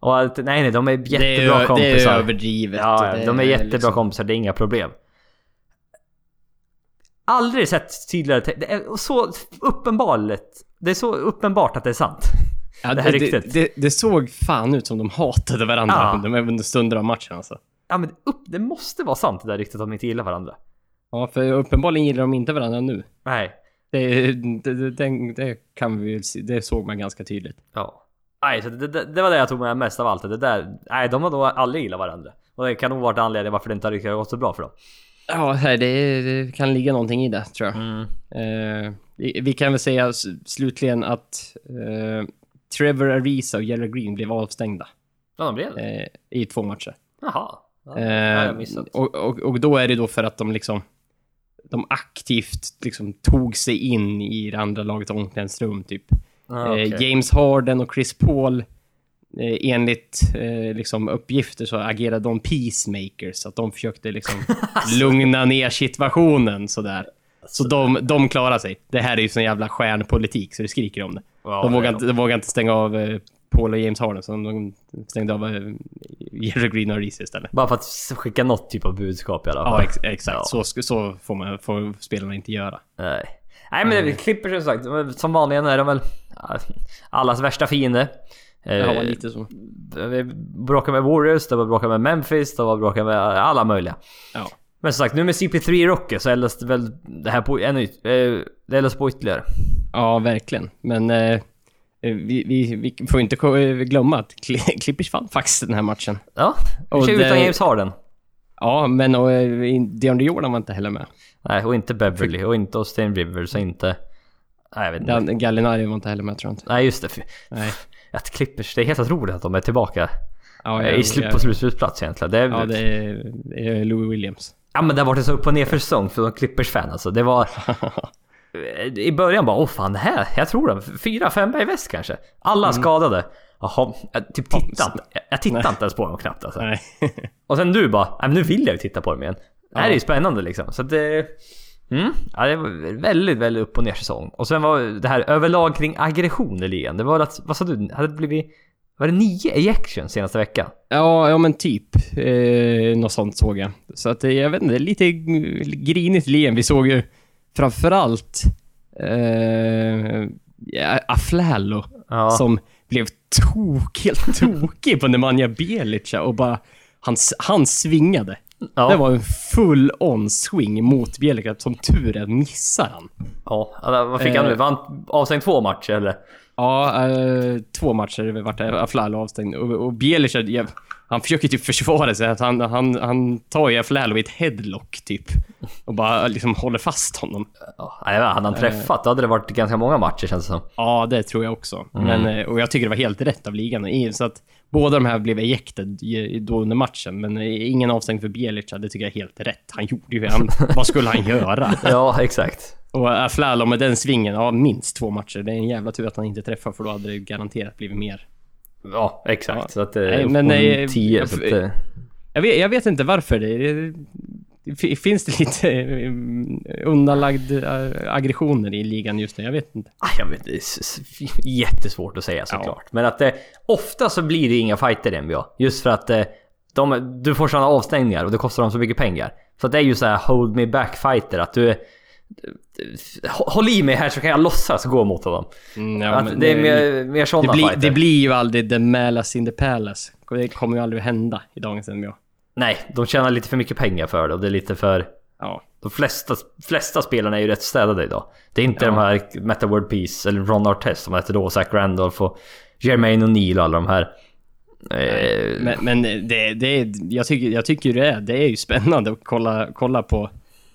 Och att, nej nej, de är jättebra det, är, kompisar. det är överdrivet. Ja, det de är jättebra liksom- kompisar, det är inga problem. Aldrig sett tydligare Det är så uppenbart. Det är så uppenbart att det är sant. Ja, det här det, ryktet. det, det, såg fan ut som de hatade varandra Ja. under, under stunder av matchen alltså. Ja men upp, det måste vara sant det där ryktet att de inte gillar varandra. Ja, för uppenbarligen gillar de inte varandra nu. Nej. Det, det, det, det, kan vi det såg man ganska tydligt. Ja. Nej, så det, var det jag tog med mest av allt. Det där, nej, de har nog aldrig gillat varandra. Och det kan nog varit anledningen varför det inte har riktigt gått så bra för dem. Ja, det, det kan ligga någonting i det tror jag. Mm. Eh, vi, vi kan väl säga slutligen att eh, Trevor Ariza och Jerry Green blev avstängda Ja, de blev det. eh, i två matcher. Jaha. Ja, Eh, och, och, och då är det då för att de liksom de aktivt liksom tog sig in i det andra lagets omklädningsrum typ. Ah, Eh, okej. James Harden och Chris Paul eh, enligt eh, liksom uppgifter så agerade de peacemakers. Så att de försökte liksom lugna ner situationen sådär. Så de, de klarar sig. Det här är ju sån jävla stjärnpolitik så det skriker om det. Ja, de, vågar inte, de vågar inte stänga av eh, Paul och James Harden så de stängde av eh, Jerry Green och Reese istället. Bara för att skicka något typ av budskap i alla fall. Ja, ex exakt. Ja. Så, så får, man, får spelarna inte göra. Nej. Nej men det klipper som sagt, som vanligen är de väl allas värsta fiende. Eh, Ja, lite så. Vi bråkar med Warriors, de har bråkat med Memphis, de har bråkat med alla möjliga. Ja. Men som sagt, nu med CP3 Rocky så eldas det väl det här på ännu eh, Det eldas på ytterligare. Ja, verkligen. Men eh, vi, vi, vi får inte eh, glömma att Cl- Clippers vann faktiskt den här matchen. Ja, Och det- utan James Harden. Ja, men och, eh, DeAndre Jordan var inte heller med. Nej, och inte Beverly och inte Austin Rivers och inte... Nej, jag vet inte. Dan- Gallinari var inte heller med tror jag inte. Nej, just det. Nej. Att Clippers, det är helt otroligt att de är tillbaka Ja, eh, i slut, på slutspelsplats egentligen. Det är, Ja, det är, det är Louis Williams. Ja men det har varit en så upp och ner för säsong för de Clippers-fan alltså. Det var... I början bara åh fan det här, jag tror det. Fyra, fem i väst kanske. Alla skadade. Jaha, jag typ tittade inte. Jag- tittade inte ens på dem knappt alltså. Nej. Och sen du bara, men nu vill jag ju titta på dem igen. Det här är ju spännande liksom. Så att det... Mm, ja, det var väldigt, väldigt upp och ner säsong. Och sen var det här överlag kring aggression i ligan. Det var att, vad sa du? Hade det blivit... Var det nio ejections senaste veckan? Ja, ja men typ. Eh, något sånt såg jag. Så att eh, jag vet inte, lite grinigt ligan. Vi såg ju framförallt eh, Aflalo Ja. som blev tok, helt tokig på Nemanja Bjelica och bara han, han svingade. Ja. Det var en full on swing mot Bjelica. Som tur är missar han. Ja, vad fick han nu? Eh. Vann avstängd två matcher eller? Ja, eh, två matcher vart Aflalo avstängd. Och, och Bjelica, han försöker typ försvara sig. Att han, han, han tar ju Aflalo i ett headlock typ. Och bara liksom håller fast honom. Ja, nej, hade han träffat då hade det varit ganska många matcher känns det som. Ja, det tror jag också. Men, eh, och jag tycker det var helt rätt av ligan. Så att båda de här blev ejected då under matchen. Men eh, ingen avstängd för Bjelica, det tycker jag är helt rätt. Han gjorde ju... Han, vad skulle han göra? Ja, exakt. Och Aflalo med den svingen, ja minst två matcher. Det är en jävla tur att han inte träffar för då hade det garanterat blivit mer. Ja, exakt. Ja. Så att det Nej, men, eh, 10 jag- att, eh, Jag vet, jag vet inte varför. Det finns det lite eh, undanlagd eh, aggressioner i ligan just nu? Jag vet inte. ah, jag vet, det är jättesvårt att säga såklart. Men att det, ofta så blir det inga fighter i NBA. Just för att eh, de, du får sådana avstängningar och det kostar dem så mycket pengar. Så att det är ju så här hold me back fighter. Att du... Håll i mig här så kan jag låtsas gå mot honom. Mm, ja, det är mer, mer det, sådana blir, fighter. det blir ju aldrig the Malas in the Palace. Det kommer ju aldrig hända i dagens NBA. Nej, de tjänar lite för mycket pengar för det och det är lite för... Ja. De flesta, flesta spelarna är ju rätt städade idag. Det är inte Ja. de här Meta World Peace eller Ron Artest som hette då, Zach Randolph och Jermaine O'Neal och alla de här. Eh, Men, men det, det är, jag, tycker, jag tycker det är, det är ju spännande att kolla, kolla på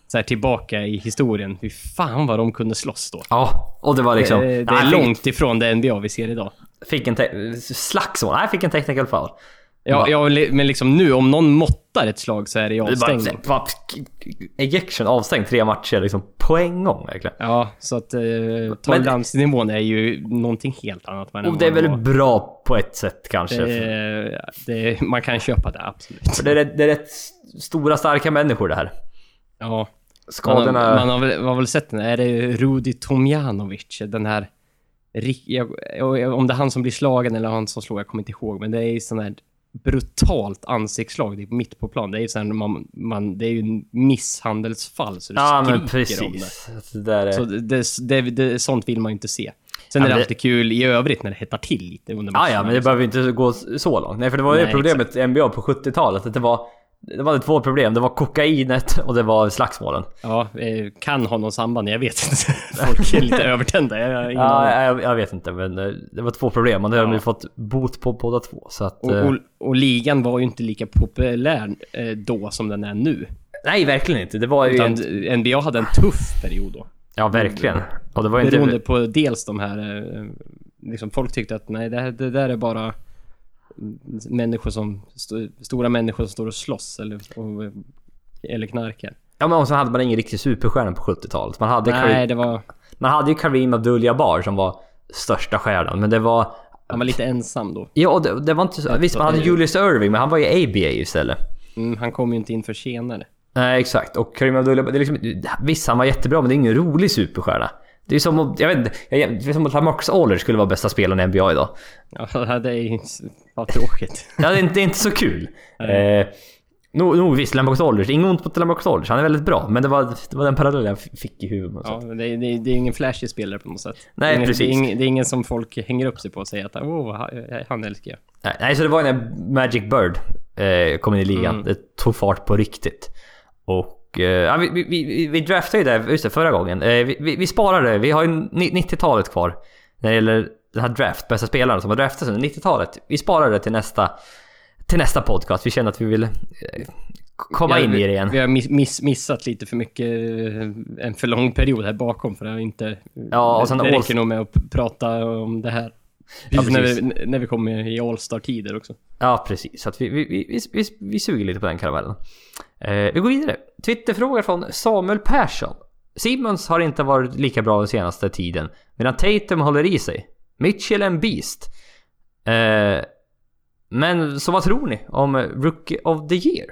så här tillbaka i historien. Hur fan vad de kunde slåss då. Ja, och det var liksom... det, det är långt ifrån det NBA vi ser idag. Fick en slagsmål. Nej, fick en technical foul. Ja, ja, men liksom nu om någon måttar ett slag så är det ju Det bara, bara, ejection avstängd tre matcher liksom på en gång verkligen. Ja, så att eh, tolerandsnivån är ju någonting helt annat. Och det är väl bra på ett sätt kanske. det, det, Man kan köpa det, absolut. För det är, det är rätt stora starka människor det här. Ja. Man, har, Skadorna... man har, väl, man har väl sett den, är det Rudi Tomjanovic, den här jag, om det är han som blir slagen eller han som slår, jag kommer inte ihåg. Men det är ju sån här brutalt ansiktsslag är mitt på plan. Det är ju sån här, man, man, det är ju en misshandelsfall så det Ja men skriker om det. precis. Att Det där är... Så det, det, det, sånt vill man ju inte se. Sen Ja, är det det- alltid kul i övrigt när det hettar till lite under Ja, matcherna. ja, men det behöver inte gå så långt. Nej, för det var ju Nej, problemet i NBA på 70-talet. Att det var... Det var två problem. Det var kokainet och det var slagsmålen. Ja, eh, kan ha någon samband, jag vet inte. Folk är lite övertända. Jag Ja, jag, jag vet inte, men eh, det var två problem. Och det har de Ja. ju fått bot på båda två. Så att... Och, eh, och, och ligan var ju inte lika populär då som den är nu. Nej, verkligen inte. Det var ju... Utan En, NBA hade en tuff period då. ja, verkligen. Och det var Beroende inte... på dels de här... Liksom folk tyckte att nej, det, det där är bara människor som... St stora människor som står och slåss eller, och, eller knarkar. Ja, men och så hade man ingen riktig superstjärna på 70-talet. Man hade, Nej, Kareem, det var... man hade ju Kareem Abdul-Jabbar som var största stjärnan. Men det var... Han var lite ensam då. Ja, det, det var inte så... Visst, man hade Julius Irving, men han var ju ABA istället. Mm, han kom ju inte in för senare. Nej, exakt. Och Kareem Abdul-Jabbar, liksom... Visst, han var jättebra, men det är ingen rolig superstjärna. Det är som om... Jag vet inte. Det är som att Lamarcus Aldridge skulle vara bästa spelaren i NBA idag. Ja, det är vad tråkigt. Ja, det är inte, det är inte så kul. eh, Nog no, visst, Lamarcus Aldridge. Inget ont mot Lamarcus Aldridge. Han är väldigt bra. Men det var, det var den parallellen jag fick i huvudet. Ja, men det, är- det, är- det är ingen flashig spelare på något sätt. Nej, det är ingen, precis. Det är, ingen, det är ingen som folk hänger upp sig på och säger att han- han älskar jag. Nej, Nej, så det var när Magic Bird eh, kom in i ligan. Mm. Det tog fart på riktigt. Och... Eh, ja, vi, vi, vi, draftade ju det, just det, förra gången. Eh, vi, vi, vi sparade, vi har ju ni- 90-talet kvar. När det gäller den här draft, bästa spelarna som har draftats under 90-talet. Vi sparar det till nästa, till nästa podcast. Vi känner att vi vill eh, komma har- in i det igen. Vi har miss, miss, missat lite för mycket, en för lång period här bakom för det har inte... Ja, och sen det All- räcker nog med att prata om det här. Ja, Precis när, precis. vi, när vi kommer i All-Star-tider också. Ja, precis. Så att vi, vi, vi, vi, vi suger lite på den karamellen. Eh, vi går vidare. Twitterfråga från Samuel Persson. Simmons har inte varit lika bra den senaste tiden, medan Tatum håller i sig. Mitchell är en beast. Eh, men så vad tror ni om Rookie of the Year?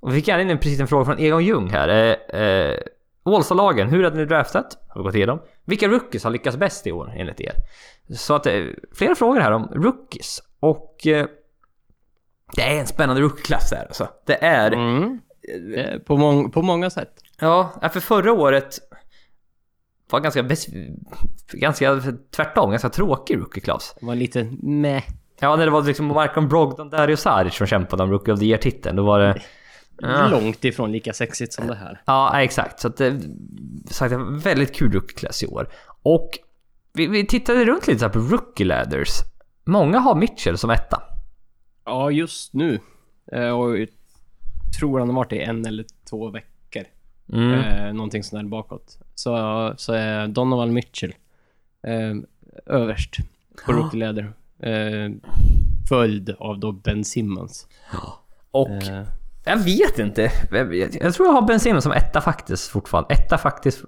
Och vi fick även in precis en fråga från Egon Ljung här. Eh, eh, Ålstalagen, hur hade ni draftat? Har vi gått igenom. Vilka rookies har lyckats bäst i år enligt er? Så att eh, flera frågor här om rookies. Och eh, det är en spännande rookieklass där alltså. Det är... Mm. Eh, På, mång, på många sätt. Ja, för förra året var ganska, ganska tvärtom, ganska tråkig rookieklass. Det var lite meh. Ja, när det var liksom Marcon Brogdon, Dario Saric som kämpade om Rookie of the Year-titeln, då var det... Ja. Långt ifrån lika sexigt som det här. Ja, exakt. Så att det, sagt, det var väldigt kul rookieklass i år. Och vi, vi tittade runt lite så på rookie ladders. Många har Mitchell som etta. Ja, just nu. Eh, Och tror han har varit i en eller två veckor. Mm. Eh, någonting sånt där bakåt. Så, så är Donovan Mitchell eh, överst på Ja. rookie ladder. Eh, följd av då Ben Simmons. Och Eh, jag vet inte. Jag, tror jag har Ben Simmons som etta faktiskt fortfarande. Etta faktiskt.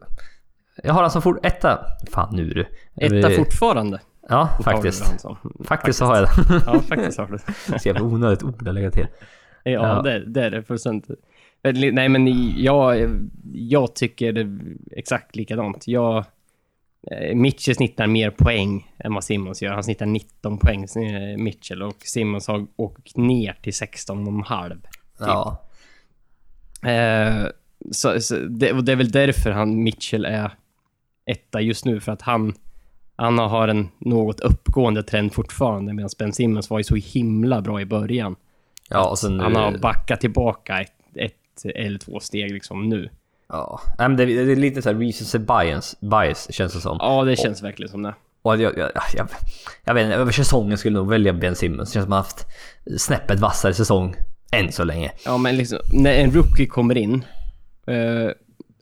Jag har som fort... Etta... Fan nu du. etta fortfarande. Ja, faktiskt. som. Faktiskt så har jag det. Ja, faktiskt har du. Så jävla onödigt ord att lägga till. Ja, Ja. Det, det är det fullständigt. Nej, men jag, jag tycker det exakt likadant. Jag, eh, Mitchell snittar mer poäng än vad Simmons gör. Han snittar 19 poäng, eh, Mitchell, och Simmons har åkt ner till 16,5. Ja. Eh, så, så det, och det är väl därför han, Mitchell är etta just nu, för att han, han har en något uppgående trend fortfarande, medan Ben Simmons var ju så himla bra i början. Ja, och sen... Han har backat tillbaka ett, ett eller två steg liksom nu. Ja. Nej, men det, det är lite såhär recency bias, bias känns det som. Ja, det känns verkligen som det. Och jag, jag, jag, jag vet inte, över säsongen skulle jag nog välja Ben Simmons. Det känns som att han haft snäppet vassare säsong än så länge. Ja, men liksom när en rookie kommer in eh,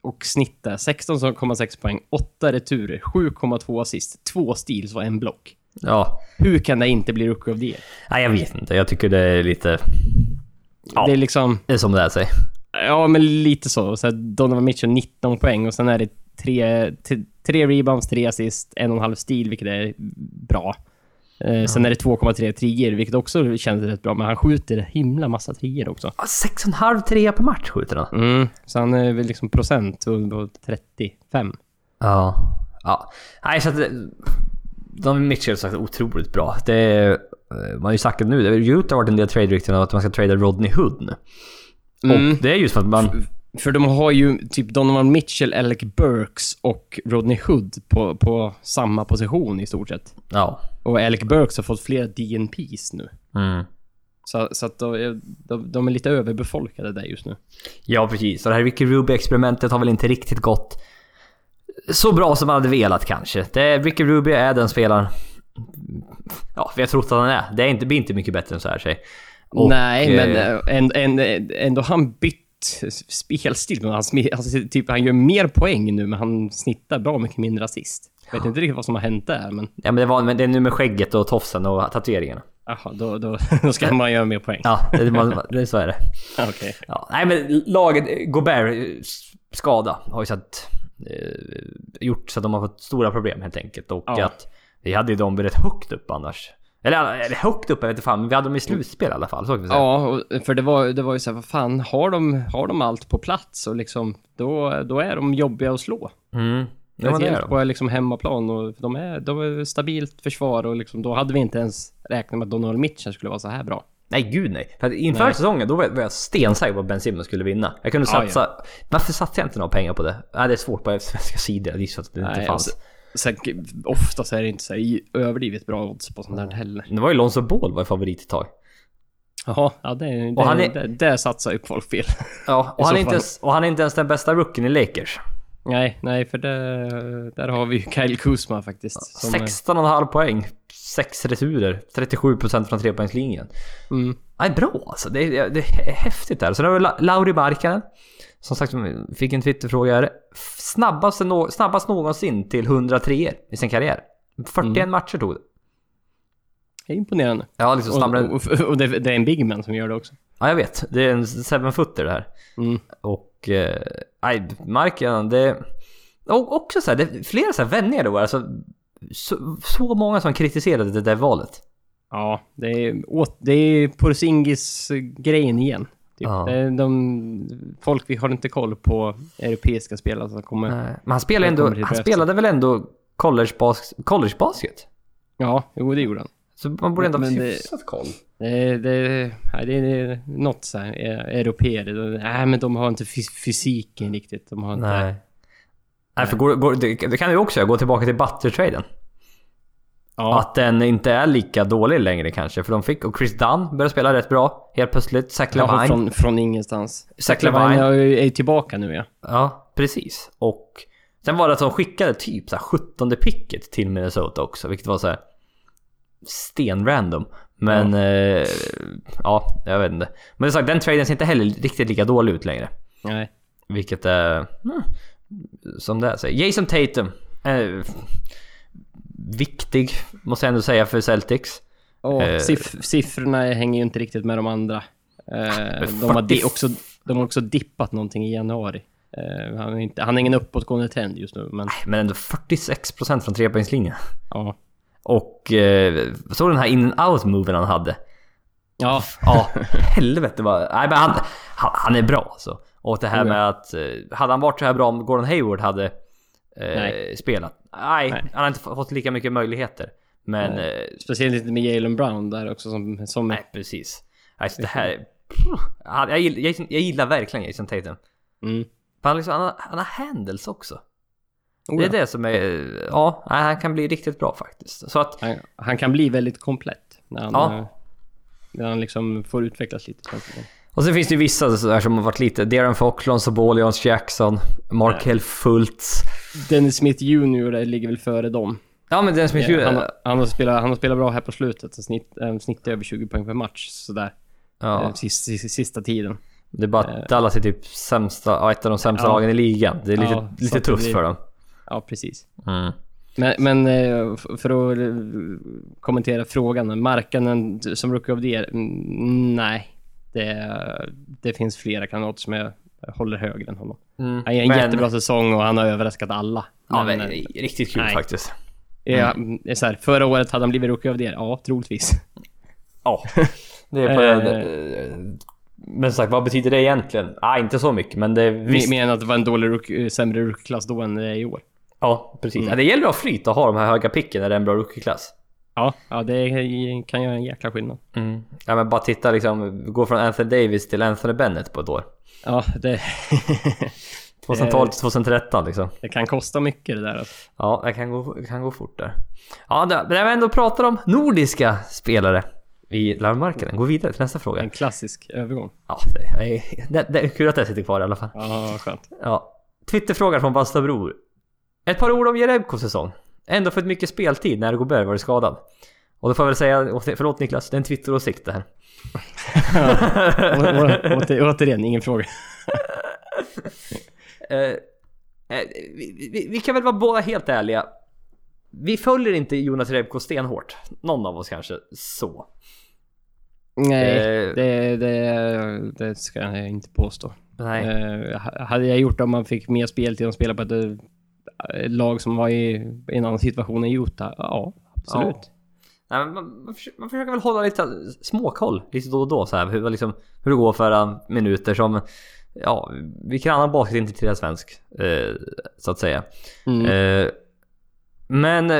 och snittar 16,6 poäng, 8 returer, 7,2 assist, 2 steals och en block. Ja. Hur kan det inte bli rookie of the year? Nej, jag vet inte. Jag tycker det är lite... Ja. Det är liksom, Det är som det är sig. ja men lite så. så här, Donovan Mitchell 19 poäng och sen är det tre, tre rebounds, tre assist, en och en halv steal, vilket är bra. Eh, Sen är det 2,3 trier, vilket också känns rätt bra, men han skjuter himla massa trier också. Ja, Sex och en halv trea på match skjuter han. Mm, så han är väl liksom procent på 35. Ja. Ja. Nej, så att... de Mitchell sagt otroligt bra. Det är, eh, man har ju sagt det nu, har Utah har varit en del trade-rykten om att man ska trada Rodney Hood nu. Mm. Och det är just för att man... För de har ju typ Donovan Mitchell, Alec Burks och Rodney Hood på, på samma position i stort sett. Ja. Och Alec Burks har fått flera DNPs nu. Mm. Så, så att de, de, de är lite överbefolkade där just nu. Ja, precis. Och det här Ricky Ruby-experimentet har väl inte riktigt gått så bra som man hade velat kanske. Det, Ricky Ruby är den spelaren... Ja, vi har trott att han är. Det är inte, blir inte mycket bättre än så här sig. Och, Nej, men eh, ändå, ändå, ändå har han bytt spelstil. Han, alltså, typ, han gör mer poäng nu, men han snittar bra mycket mindre assist. Jag vet inte riktigt vad som har hänt där, men Ja, men det, var, men det är nu med skägget och tofsen och tatueringarna. aha, då, då, då ska man göra mer poäng. Ja, det, man, det, så är det. Okej. Ja, nej men laget, Gobert eh, skada har ju satt, eh, gjort så att de har fått stora problem helt enkelt. Och Ja. att vi hade ju dem rätt högt upp annars. Eller, eller högt upp, jag vet inte fan, men vi hade dem i slutspel i alla fall. Så kan vi säga. Ja, för det var, det var ju så här, vad fan, har de, har de allt på plats och liksom, då, då är de jobbiga att slå. Mm. Ja, det är de. på liksom hemmaplan och de är, de är stabilt försvar och liksom, då hade vi inte ens räknat med att Donald Mitchell skulle vara så här bra. Nej gud nej. För inför Nej. säsongen då var jag, stensäker på att Ben Simmons skulle vinna. Jag kunde Ja, satsa... Varför satsade jag inte några pengar på det? Nej, det är svårt på svenska sidor. Jag gissar att det inte Nej, fanns. alltså, Sen, oftast är det inte så här överdrivet bra odds på sånt där heller. Det var ju Lonzo Ball var favorit ett tag. Jaha, ja det, det, Och han är- det, där satsar ju folk fel. Ja, och han, är inte ens, och han är inte ens den bästa rookien i Lakers. nej, nej, för det, där har vi ju Kyle Kuzma faktiskt. Som, är- 16,5 poäng, 6 returer, 37% från trepoängslinjen. mm, Nej, bra alltså. Det är, det är häftigt där. Sen har vi La- Lauri Markkanen. Som sagt, fick en Twitterfråga här. Snabbast, nå- snabbast någonsin till 103 i sin karriär. 41 Mm. matcher tog det. det är imponerande. Ja, liksom Och, snabbare. och, och, och det, det är en big man som gör det också. Ja, jag vet. Det är en seven footer det här. Mm. Och... Eh, nej, det... Och också så här, det är flera så här vändningar då. Alltså, så, så många som kritiserade det där valet. Ja, det är, det är Porzingis-grejen igen. Typ. Ja. De, folk vi har inte koll på europeiska spelare som kommer... Nej, Men han spelade ändå... Han spelade väl ändå collegebas- collegebasket? Ja, jo det gjorde han. Så man borde ändå ha hyfsat koll. Det, det, nej, det är något så här, eh, europeer. det- Nej, men de har inte fys- fysiken riktigt. De har inte... Nej. Nej, för går, går, det, det kan ju också gå tillbaka till Butler-traden. Ja, Att den inte är lika dålig längre kanske. För de fick... Och Chris Dunn började spela rätt bra. Helt plötsligt. Zach ja Lavine. från, från ingenstans. Zach Lavine Lavine. är ju är ju tillbaka nu ja. Ja, precis. Och sen var det att de skickade typ så här 17 picket till Minnesota också. Vilket var så här stenrandom. Men ja. ja, jag vet inte. Men är sagt, den traden ser inte heller riktigt lika dålig ut längre. Nej. Vilket är... hmm, som det är. Så Jason Tatum. Eh, viktig, måste jag ändå säga för Celtics. Och Eh. siff- siffrorna hänger ju inte riktigt med de andra. Eh, de, har 40 di- också, de har också dippat någonting i januari. Eh, han, är inte, han är ingen uppåtgående trend just nu, men Men ändå 46% från trepoängslinjen. ja. Och eh, såg den här in and out moven han hade. Ja, Ja, helvete vad... Nej men han, han, han är bra alltså. Och det här ja. med att... eh, Hade han varit så här bra om Gordon Hayward hade eh, spelat? Nej, Nej. han har inte fått lika mycket möjligheter. Men... Eh, speciellt inte med Jalen Brown där också som... som nej, precis. Alltså det här... Han, jag, gillar, jag, jag gillar verkligen Jason Tatum. mm. Han, liksom, han, har, han har handles också. Oh, Det är ja. det som är... Ja, nej, han kan bli riktigt bra faktiskt. Så att... han, han kan bli väldigt komplett när han, Ja. eh, när han liksom får utvecklas lite. Och så finns det ju vissa så där som har varit lite... Darren Ball, Jones Jackson, Markel Fultz. Dennis Smith Jr ligger väl före dem. Ja men den som är Ja, han, har- han, har spelat, han har spelat bra här på slutet. Snitt, äh, snitt över 20 poäng per match. Sådär. Ja. Sista, sista, sista tiden. det är bara att Dallas är typ sämsta, ett av de sämsta Ja. lagen i ligan. Det är lite, Ja, så lite tufft blir- för dem. Ja, precis. Mm. Men, men eh, för att eh, kommentera frågan. Marknaden som rookie of the year? Nej. Det, det finns flera kandidater som jag håller högre än honom. Mm. Han gör en Men- jättebra säsong och han har överraskat alla. Ja Men, men eh, riktigt kul nej. faktiskt. ja, mm, det är så här, förra året hade han blivit rookie the year? Ja, troligtvis. Ja. Det är på Eh. den, men som sagt, vad betyder det egentligen? Ah, inte så mycket men det Vi visst. menar att det var en dålig rook, sämre rookklass då än det i år. Ja, precis. Mm. Ja, det gäller att ha flyt och ha de här höga picken när det är en bra rookie-klass. Ja, ja, det kan göra en jäkla skillnad. Mm. Ja men bara titta liksom, gå från Anthony Davis till Anthony Bennett på ett år. Ja, det, 2012 till 2013 liksom. det kan kosta mycket det där. Alltså. Ja, det kan gå, det kan gå fort där. Ja, det- när vi ändå pratar om nordiska spelare i larmmarknaden, gå vidare till nästa fråga. En klassisk övergång. Ja, det är, det, det är kul att det sitter kvar i alla fall. Ja, skönt. Ja. Twitterfråga från Basta Bror. Ett par ord om Jerebkos säsong. Ändå fått mycket speltid när Gobert varit skadad. Och då får jag väl säga, förlåt Niklas, det är en Twitter-åsikt det här. Å, å, åter, återigen, ingen fråga. Eh, eh, vi, vi, vi kan väl vara båda helt ärliga. Vi följer inte Jonas Jerebko stenhårt. Någon av oss kanske så. Nej, Eh. det, det, det ska jag inte påstå. Nej. Eh, ha- hade jag gjort det om man fick mer speltid och spela på ett lag som var i, i en annan situation än Utah? Ja, absolut. Ja. Nej, man, man, försöker, man försöker väl hålla lite småkoll lite då och då så här, hur, liksom, hur det går för uh, minuter som Ja, vilken annan basket inte till svensk eh, så att säga. Mm. Eh, men eh,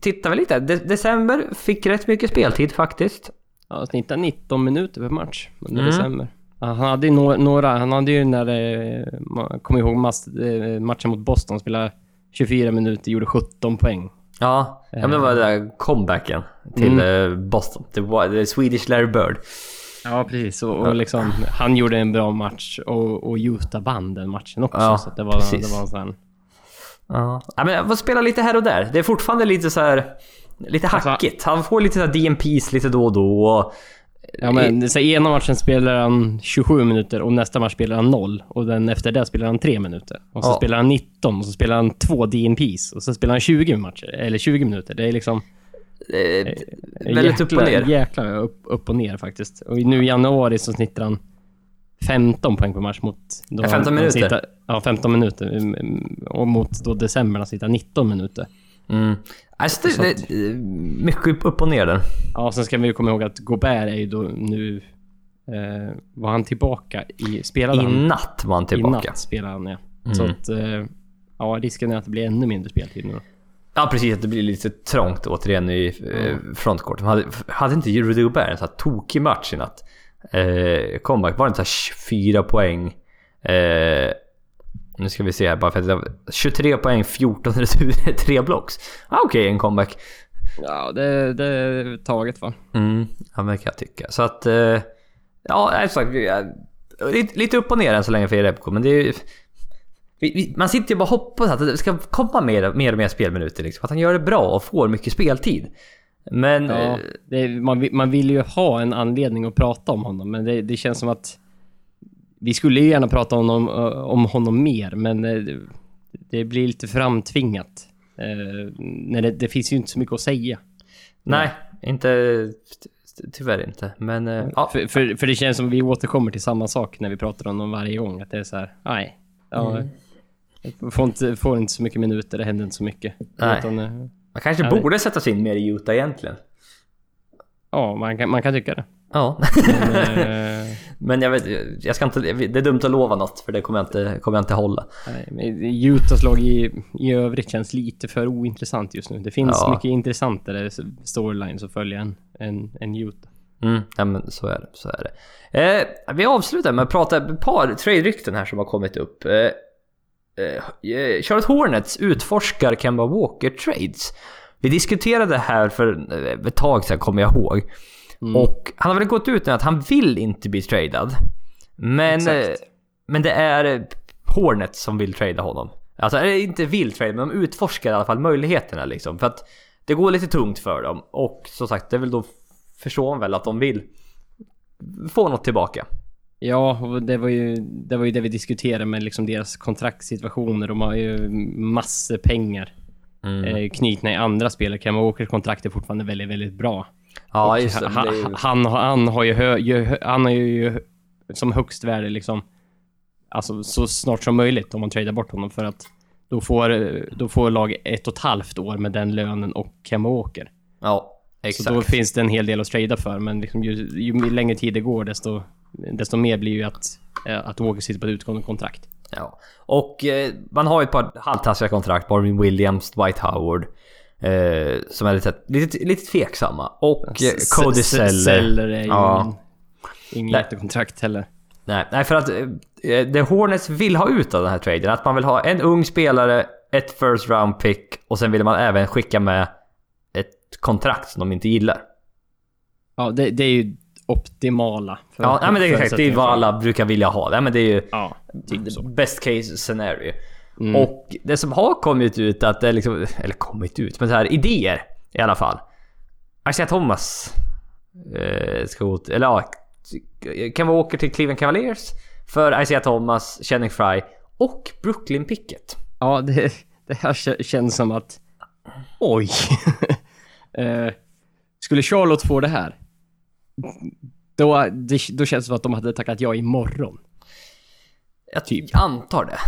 titta väl lite. De december fick rätt mycket speltid faktiskt. Ja, snittar 19 minuter per match under Mm. december. Han hade ju några, han hade ju när det, man kommer ihåg eh, matchen mot Boston, spelade 24 minuter, gjorde 17 poäng. Ja, ja men det var den där comebacken till eh, Boston. The, the Swedish Larry Bird. Ja, precis. Och, och liksom, han gjorde en bra match och, och Utah vann den matchen också. Ja, så att det var, precis. det var en sån Ja. ja men jag får spela lite här och där. Det är fortfarande lite så här Lite Alltså- hackigt. Han får lite så här DMPs lite då och då. Och, Ja men så ena matchen spelar han 27 minuter och nästa match spelar han 0. Och den efter det spelar han 3 minuter. Och så Ja. spelar han 19 och så spelar han 2 DNPs. Och så spelar han 20 matcher, eller 20 minuter. Det är liksom... eh, väldigt upp och ner. Jäkla upp, upp och ner faktiskt. Och nu i januari så snittar han 15 poäng per match mot... Då Ja, 15 han minuter. Snittar, ja, 15 minuter. Mm, Och mot då december han snittar 19 minuter. Mm. Alltså det, det, det, mycket upp- och ner där. Ja, sen ska vi ju komma ihåg att Gobert är ju då nu... Eh, var han tillbaka i... Spelade I han? natt var han I tillbaka. natt spelar han ja. Mm. Så att... Eh, ja, risken är att det blir ännu mindre speltid nu då. Ja precis, att det blir lite trångt återigen i eh, frontcourt. De hade, hade inte Rudy Gobert en sån här tokig match i natt? Eh, comeback, var det inte så här 24 poäng? Eh, nu ska vi se här bara för att det- 23 poäng, 14 returer, 3 blocks. Ah, Okej, en comeback. Ja, det, det är taget va? Mm, ja men det kan jag tycka. Så att... Eh, ja, som sagt. Lite, lite upp och ner än så länge för Jerebko, men det är ju... Man sitter ju bara och hoppas att det ska komma mer, mer och mer spelminuter liksom. Att han gör det bra och får mycket speltid. Men... Ja, eh, är- man, man vill ju ha en anledning att prata om honom, men det, det känns som att... Vi skulle ju gärna prata om honom, eh, om honom mer, men eh, det, blir lite framtvingat. Eh, när det, det finns ju inte så mycket att säga. Nej, inte... ty- Tyvärr inte. Men... eh, Ja, För, för, för det känns som vi återkommer till samma sak när vi pratar om honom varje gång. Att det är så här, nej. Ja, Mm. får, inte, får inte så mycket minuter, det händer inte så mycket. Nej. Utan, man kanske Ja, det- borde sätta sig in mer i Utah egentligen. ja, man kan, man kan tycka det. Ja. Men, eh, Men jag vet jag ska inte... Det är dumt att lova något för det kommer jag inte, kommer jag inte hålla. nej, Utahs lag i, i övrigt känns lite för ointressant just nu. Det finns Ja. mycket intressantare storylines att följa än, än, än Utah. Mm, ja men så är det. Så är det. Eh, vi avslutar med att prata ett par trade-rykten här som har kommit upp. Eh, eh, Charlotte Hornets utforskar Kemba Walker Trades. Vi diskuterade det här för eh, ett tag sedan kommer jag ihåg. Mm. Och han har väl gått ut med att han vill inte bli tradad. Men, Exakt. eh, men det är eh, Hornets som vill trada honom. Alltså eller inte vill trada men de utforskar i alla fall möjligheterna liksom. För att det går lite tungt för dem. Och som sagt det är väl då förstår man väl att de vill få något tillbaka. Ja, och det var ju det, var ju det vi diskuterade med liksom deras kontraktssituationer. De har ju massor pengar Mm. eh, knutna i andra spelare. Kemba Walkers kontrakt är fortfarande väldigt, väldigt bra. Ja Och just det. han, ju- han, han har ju, hö, han har ju som högst värde liksom Alltså så snart som möjligt om man tradar bort honom för att då får, då får lag ett och ett halvt år med den lönen och Kemba Walker. Ja, exakt. Så då finns det en hel del att trada för men liksom ju, ju längre tid det går desto, desto mer blir ju att, eh, att Walker sitter på ett utgående kontrakt. Ja. Och eh, man har ju ett par halvtaskiga kontrakt. Marvin Williams, Dwight Howard. Eh, som är lite, lite, lite tveksamma. Och Cody Seller. Seller är ju Ja. Nej. jättekontrakt heller. Nej, nej, för att eh, det Hornets vill ha ut av den här traden, att man vill ha en ung spelare, ett first round pick och sen vill man även skicka med ett kontrakt som de inte gillar. Ja, det, det är ju optimala. För, Ja, nej, men det är exakt. Det är vad alla brukar vilja ha. Nej, men det är ju Ja, typ best case scenario. Mm. Och det som har kommit ut att det liksom, eller kommit ut, men så här idéer i alla fall. Isaiah Thomas eh, ska gå till, eller ja, kan vi åka till Cleveland Cavaliers för Isaiah Thomas, Channing Fry och Brooklyn Pickett. Ja, det, det här kä- känns som att... Oj! eh, skulle Charlotte få det här? Då, det, då känns det som att de hade tackat ja imorgon. Jag Typ. antar det.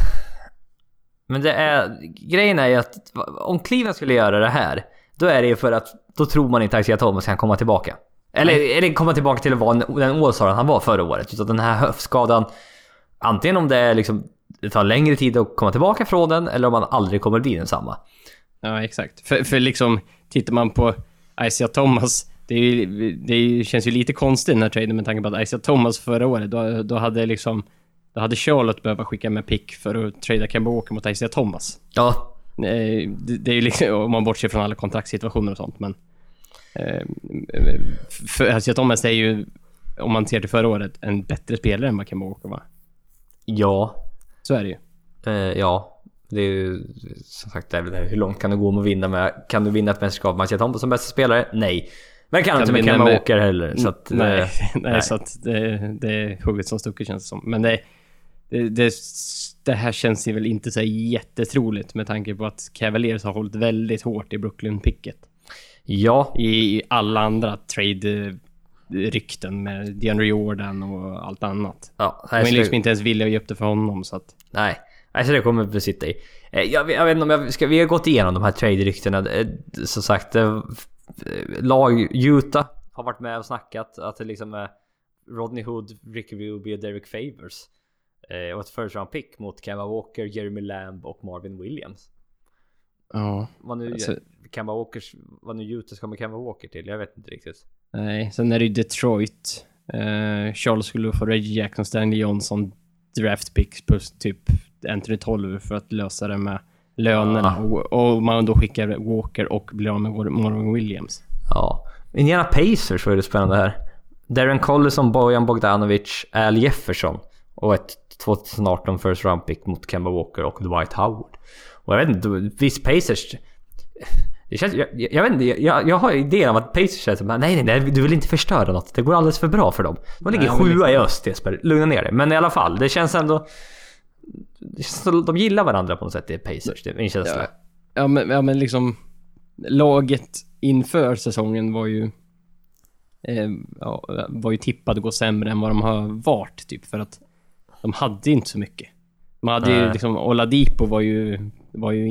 Men det är... Grejen är ju att om Cleveland skulle göra det här, då är det ju för att då tror man inte att Isaiah Thomas kan komma tillbaka. Eller, eller komma tillbaka till att vara den All-Staren han var förra året. Utan den här höftskadan, antingen om det är liksom det tar längre tid att komma tillbaka från den eller om man aldrig kommer bli densamma. Ja, exakt. För, för liksom, tittar man på Isaiah Thomas, det, ju, det känns ju lite konstigt den här traden med tanke på att Isaiah Thomas förra året, då, då hade liksom... Då hade Charlotte behövt skicka med pick för att trada Kemba Walker mot Isaiah Thomas. Ja, Eh, Det, det är ju liksom, om man bortser från alla kontraktssituationer och sånt, men... Eh, för Isaiah Thomas är ju, om man ser till förra året, en bättre spelare än vad Kemba Walker var. ja, Så är det ju. eh, ja. Det är ju som sagt det är väl det hur långt kan du gå med att vinna med? Kan du vinna ett mästerskap med Isaiah Thomas som bästa spelare? Nej. Men kan, Kan inte vinna Kemba med- Walker heller. Så att, nej, eh, nej, nej. så att det, det är hugget som stucket känns det som. Men det, det, det, det här känns ju väl inte så jättetroligt med tanke på att Cavaliers har hållit väldigt hårt i Brooklyn-picket. ja, I alla andra trade-rykten med DeAndre Jordan och allt annat. ja. De är liksom det- inte ens villiga att ge upp det för honom så att... Nej, nej så det kommer vi sitta i. Eh, Jag, jag vet inte om jag ska, vi har gått igenom de här trade-ryktena. Eh, Som sagt, eh, lag Utah har varit med och snackat att det liksom är Rodney Hood, Ricky Ruby och Derek Favors. Eh, och ett first round pick mot Kemba Walker, Jeremy Lamb och Marvin Williams. Ja. Vad nu, Alltså- Kemba Walkers, vad nu Utah ska med Kemba Walker till, jag vet inte riktigt. Nej, sen är det ju Detroit. Uh, Charles skulle få Reggie Jackson, Stanley Johnson, draft picks plus typ Anthony Tolliver för att lösa det med lönerna. Ah. Och, och man då skickar Walker och blir av med Marvin Williams. Ja. Indiana Pacers var det spännande här. Darren Collison, Bojan Bogdanovic, Al Jefferson och ett 2018 first round pick mot Kemba Walker och Dwight Howard. Och jag vet inte, visst Pacers... Det känns, jag, jag, vet inte, jag, jag har idén om att Pacers är som nej, nej, nej, du vill inte förstöra något. Det går alldeles för bra för dem. De ligger Nej, sjua liksom- i öst Jesper, lugna ner dig. Men i alla fall, det känns ändå... Det känns som de gillar varandra på något sätt, det är Pacers. Det är min känsla. Ja, ja, men, ja, men liksom laget inför säsongen var ju eh, ja, var ju tippade att gå sämre än vad de har varit typ för att de hade inte så mycket. De hade ju Nej. liksom, Oladipo var ju, var ju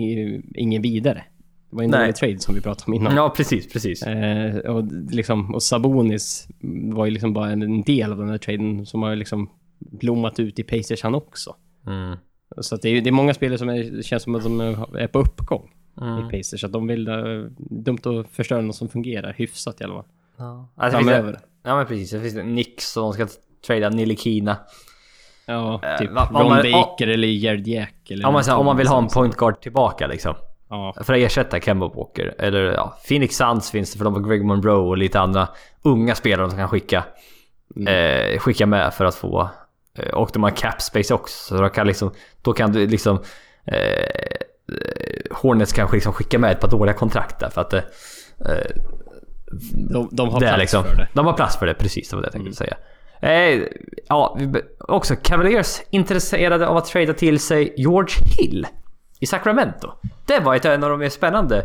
ingen vidare. Det var ju en dålig trade som vi pratade om innan. Ja, precis, precis. Eh, och, liksom, och Sabonis var ju liksom bara en, del av den här traden som har liksom blommat ut i Pacers han också. Mm. Så det, är, det är många spelare som är, känns som att de är på uppgång Mm. i Pacers. Så att de vill... Uh, dumt att förstöra något som fungerar hyfsat i alla fall. Ja. Alltså, finns det- Framöver. Ja men precis, det finns Nix och de ska trada Nilikina. Ja, Eh, typ Ron man- Baker eller Jared Jack eller... Om man, om man vill ha en point guard tillbaka liksom. Ja, För att ersätta Kemba Walker. Eller ja, Phoenix Suns finns det för de har Greg Monroe och lite andra unga spelare som kan skicka, eh, skicka med för att få... Eh, och de har cap space också. Så de kan liksom, då kan du liksom... Eh, eh, Hornets kanske liksom skicka med ett par dåliga kontrakt där för att det... Eh, de, de har plats liksom, för det. De har plats för det, precis. Det var det jag tänkte säga. Eh, ja, också Cavaliers intresserade av att trada till sig George Hill i Sacramento. Det var ett en av de mer spännande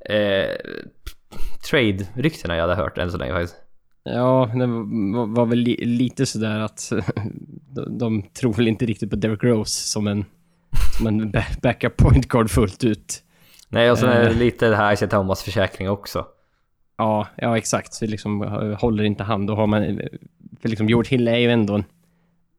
eh, trade-ryktena jag hade hört än så länge faktiskt. Ja, det var, var väl li, lite sådär att de, de tror väl inte riktigt på Derrick Rose som en, som en ba- backup point guard fullt ut. Nej, och så är det Eh. lite det här Isaiah Thomas försäkring också. Ja, ja exakt. Så liksom eh, håller inte han, då har man... För liksom George Hill är ju ändå en...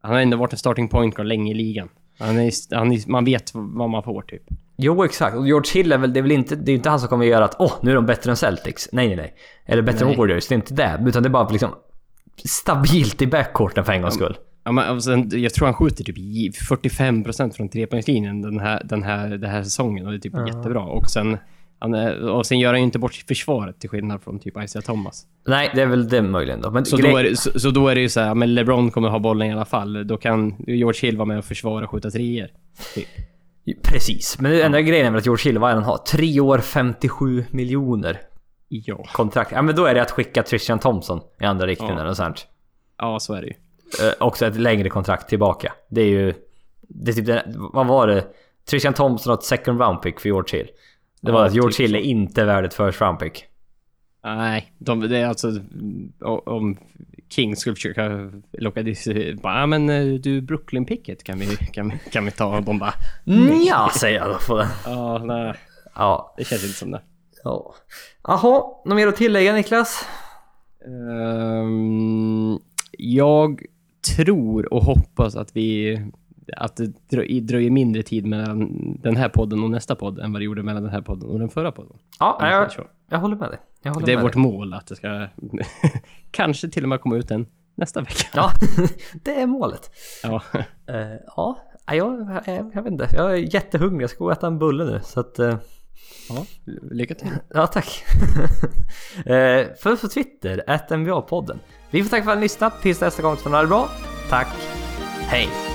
Han har ändå varit en starting point guard länge i ligan. Han är, han är, man vet vad man får typ. Jo, exakt. Och George Hill är väl, det är väl inte, det är inte han som kommer göra att åh, nu är de bättre än Celtics. Nej, nej, nej. Eller bättre Nej. än Warriors. Det är inte det. Utan det är bara liksom stabilt i backcourten för en gångs skull. Ja, men, sen, jag tror han skjuter typ i 45% från trepoängslinjen den här, den, här, den här säsongen och det är typ jättebra. Och sen, han och sen gör han ju inte bort försvaret till skillnad från typ Isaiah Thomas. Nej, det är väl det möjligen då. Men Så, då är, det- så, så då är det ju så här, men LeBron kommer ha bollen i alla fall. Då kan George Hill vara med och försvara och skjuta treor. Typ. Precis. Men den enda grejen är väl att George Hill, vad han har? 3 år 57 miljoner Ja. kontrakt. Ja men då är det att skicka Christian Thompson i andra riktningen Ja. eller sånt. ja, så är det ju. Eh, också ett längre kontrakt tillbaka. Det är ju... Det är typ den, Vad var det? Christian Thompson och ett second round pick för George Hill. Det var Ja, att George typ Hill är inte värd ett first round pick. Nej, de, det är alltså... Om King skulle försöka locka dit bara, ah, men eh, du Brooklyn-picket kan vi, kan, kan vi ta? Och de bara, Ja, säger jag då på den. ja, nej, Ja. det känns inte som det. Ja. Jaha, något mer att tillägga Niklas? Ehm, jag tror och hoppas att vi... Att det drö- dröjer mindre tid mellan den här podden och nästa podd än vad det gjorde mellan den här podden och den förra podden. Ja, jag, så. jag håller med dig. Jag håller Det är vårt dig. mål att det ska kanske till och med komma ut en nästa vecka. Ja, det är målet. Ja. Eh, ja, jag, jag, jag vet inte. Jag är jättehungrig. Jag ska gå och äta en bulle nu. Så att... eh, ja, lycka till. Ja, tack. eh, Följ oss på Twitter, att NBA-podden. Vi får tacka för att ni lyssnat. Tills nästa gång så får ni ha det bra. Tack. Hej.